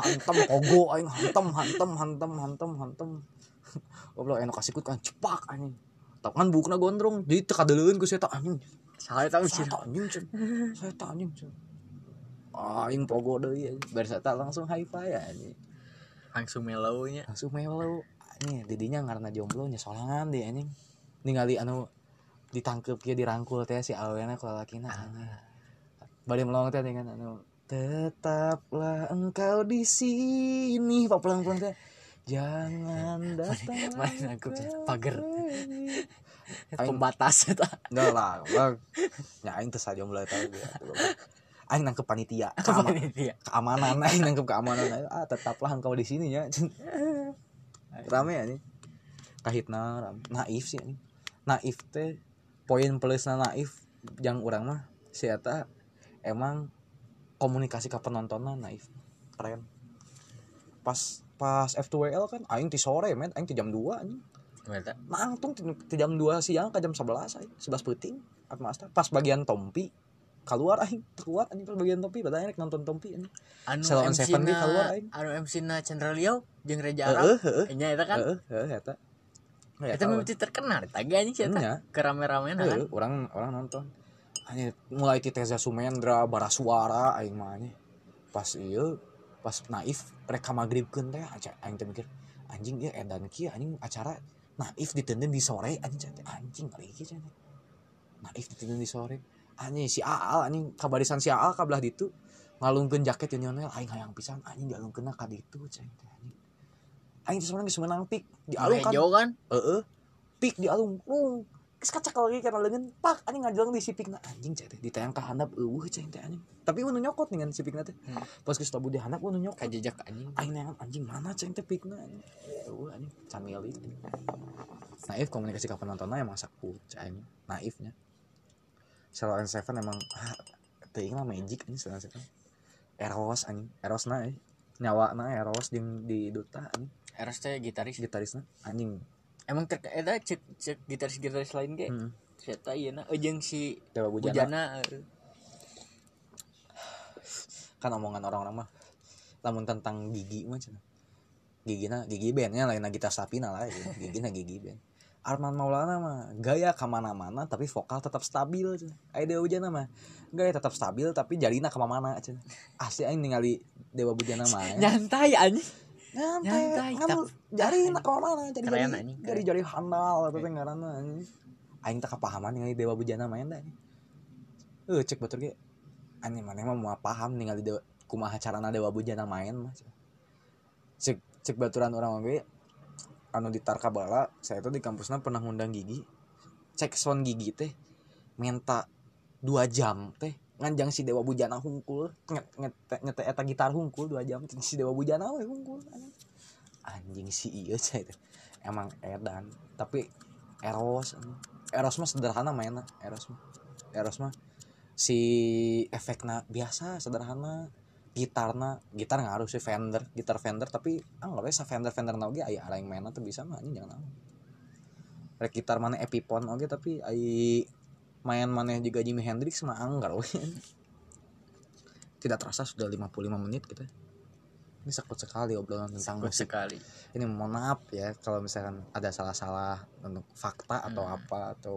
Hantem pogo aing. Hantem hantem hantem hantem hantem. Goblok enak kasih kan. Cepak anjing. Tak kan bukna gondrong. Jadi teka deuleun ku tak anjing. Saya tahu sih saya anjing saya anjing aing pogo deui anjing. Beres eta langsung high five anjing. Langsung melownya langsung melo anjing didinya karena jomblo nya sorangan deh anjing. Ningali anu ditangkep kia dirangkul teh si awena ku lalakina anjing bade melong teh dengan anu tetaplah engkau di sini papulang-pulang teh jangan datang nangkep ya? Pagar. pembatas itu Enggak lah, bang. Ya aing teu sajomblo eta ge. Aing nangkep panitia, keama- dia keamanan aing nangkep keamanan. Ah, tetaplah engkau di sini ya. Rame ya nih. Kahitna. Naif sih ini. Naif teh poin plusna naif yang urang mah si eta emang komunikasi ke penontonnya naif. Keren. Pas pas F2WL kan aing ti sore men, aing ti jam 2 anjing. Nangtung ti, jam 2 siang ke jam 11 aing. 11 peuting Atmasta pas bagian tompi keluar aing. Keluar anjing pas bagian tompi. Padahal rek nonton tompi anjing. Anu Selo on MC Seven na keluar, aing. anu MC na Chandra Liao jeung Reja Arab. heeh. Nya eta kan? Heeh heeh eta Ya, tahu. mimpi terkenal tadi anjing sih Nya. kerame-ramean kan? Heeh, orang orang nonton. Anjing mulai ti Teza Sumendra Barasuara aing mah pas ieu pas naif rek magribkeun teh aja aing teh mikir anjing ieu edan kieu anjing acara naif diteuneun di sore anjing anjing ngeri kieu cenah naif diteuneun di sore. Anjing si Aal anjing kabarisan si Aal kabelah ditu. Ngalungkeun jaket Lionel aing hayang pisan anjing dialungkeunna ka ditu cenah anjing aing sebenarnya geus meunang pik dialungkan Hejo kan Heeh. Pik di alung. Lung. Geus kacak lagi karena leungeun pak anjing ngajelang di sipikna anjing cai teh ditayang ka handap eueuh cai teh anjing. Tapi unu nyokot dengan sipikna teh. Hmm. Pas geus tabu di handap unu nyokot. kajejak anjing Aing nangan anjing mana cai teh pikna anjing. Eueuh anjing camili. anjing. Naif komunikasi ka penontonnya emang saku cai anjing. Naifnya. Selain Seven emang teuing lah magic anjing Selain Seven. Eros anjing. Eros na eh. Nyawa na Eros jeung di duta anjing. Eros teh gitaris Gitarisna anjing. emang ter eta cek cek gitaris gitaris lain ge Hmm. Eta iya na jeung si Dewa Bujana. Bujana eh, kan omongan orang-orang mah lamun tentang gigi mah cenah gigina gigi bandnya lain Nagita Sapina lah ya. gigina gigi band Arman Maulana mah gaya ke mana-mana tapi vokal tetap stabil cenah Aya Dewa Bujana mah gaya tetap stabil tapi jarina ke mana-mana cenah asli aing ningali Dewa Bujana mah ya. nyantai anjing nyantai. Nyantai, tapi- jarina ke mana-mana jadi Keren, jadi keren. jadi handal apa teh ngaranna aing tak kepahaman ningali Dewa Bujana main dah eh cek batur ge. Anjing mana mah mau paham ningali Dewa kumaha carana Dewa Bujana main mah cek. Cek baturan orang oge anu di Tarkabala saya tuh di kampusnya pernah ngundang gigi. Cek sound gigi teh minta dua jam teh nganjang si Dewa Bujana hungkul nget nget nyete eta gitar hungkul dua jam si Dewa Bujana we hungkul anjing. si iya cai teh emang edan tapi Eros. Eros mah sederhana mainnya Eros mah Eros mah si efeknya biasa sederhana gitarna gitar ngaruh sih Fender gitar Fender tapi anggap aja Fender Fender oge aya yang main tuh bisa mah anjing jangan rek gitar mana Epiphone oge tapi ai main mana juga Jimi Hendrix mah anggar tidak terasa sudah 55 menit gitu ini sekut sekali obrolan tentang Sekut musik. sekali. Ini mohon maaf ya kalau misalkan ada salah-salah untuk fakta atau Hmm. apa atau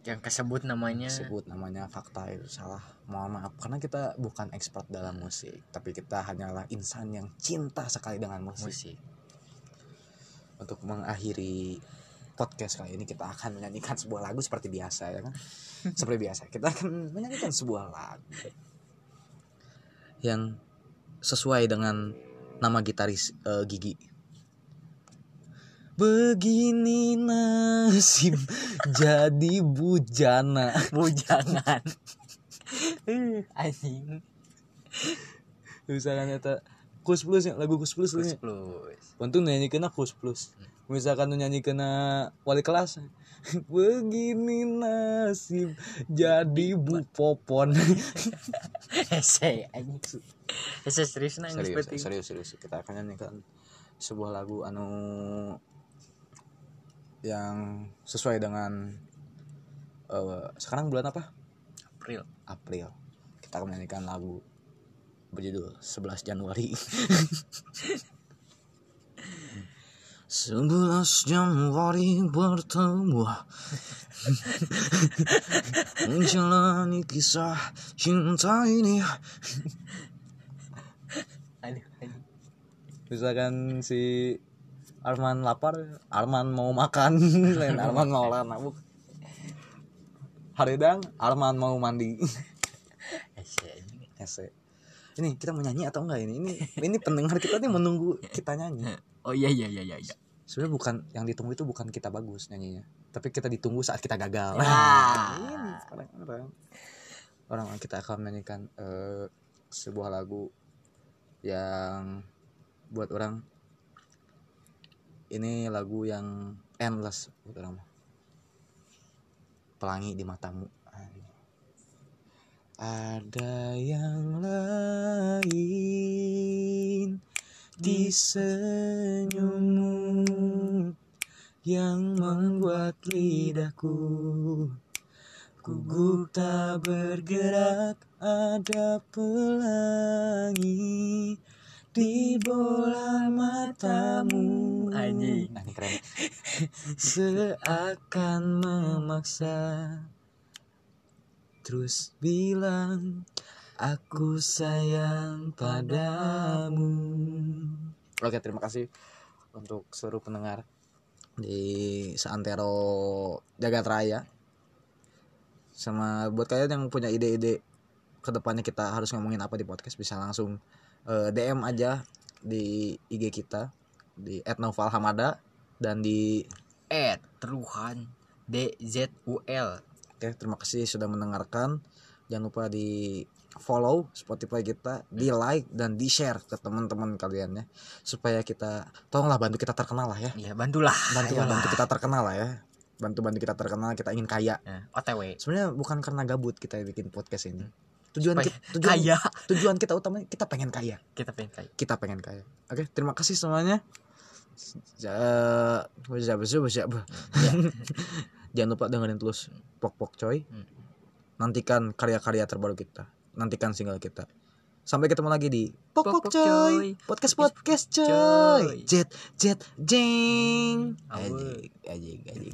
yang kesebut namanya. Sebut namanya fakta itu salah. Mohon maaf karena kita bukan expert dalam musik tapi kita hanyalah insan yang cinta sekali dengan musik. Musik. Untuk mengakhiri podcast kali ini kita akan menyanyikan sebuah lagu seperti biasa ya kan? Seperti biasa kita akan menyanyikan sebuah lagu yang sesuai dengan nama gitaris eh, Gigi. Begini nasib jadi bujana. Bujangan. Anjing. Misalkan eta kus plus ya lagu kus plus nya plus. Untung nyanyi kena kus plus misalkan nu nyanyi kena wali kelas begini nasib jadi bu popon. Anjing. Hese serius nang serius serius serius. Kita akan nyanyikan sebuah lagu anu yang sesuai dengan eh, sekarang bulan apa? April. April. Kita akan menyanyikan lagu berjudul 11 Januari 11 Januari bertemu. Menjalani kisah cinta ini. Misalkan si Arman lapar Arman mau makan. Lain Arman mau lah nabuk. Haridang Arman mau mandi. Ese. Ini kita mau nyanyi atau enggak ini? Ini ini pendengar kita nih menunggu kita nyanyi. Oh iya iya iya iya iya. Sebenarnya bukan yang ditunggu itu bukan kita bagus nyanyinya, tapi kita ditunggu saat kita gagal. Ah. Ini orang-orang. Orang kita akan menyanyikan eh, sebuah lagu yang buat orang ini lagu yang endless buat orang. Pelangi di matamu. Ada yang lain di senyummu yang membuat lidahku gugup tak bergerak ada pelangi di bola matamu Anjing. nah, keren seakan memaksa terus bilang aku sayang padamu. Oke terima kasih untuk seluruh pendengar di seantero jagat raya. Sama buat kalian yang punya ide-ide ke depannya kita harus ngomongin apa di podcast bisa langsung eh, DM aja di IG kita di @novalhamada dan di Truhan D Z U L. Oke, terima kasih sudah mendengarkan. Jangan lupa di follow Spotify kita, di like dan di share ke teman-teman kalian ya, supaya kita tolonglah bantu kita terkenal lah ya. ya bantulah Bantu Ayolah. bantu kita terkenal lah ya. Bantu bantu kita terkenal, kita ingin kaya. Nah, OTW Sebenarnya bukan karena gabut kita bikin podcast ini. Tujuan Supaya kita tujuan, kaya tujuan kita utama kita pengen kaya. kita pengen kaya Kita pengen kaya. Oke, terima kasih semuanya. Siapa. Jangan lupa dengerin terus Pok Pok Coy. Hmm. Nantikan karya-karya terbaru kita. Nantikan single kita. Sampai ketemu lagi di Pok Pok Pok Pok Coy. Coy. Podcast podcast Coy. Jet jet jeng. Awe. Ajik ajik ajik.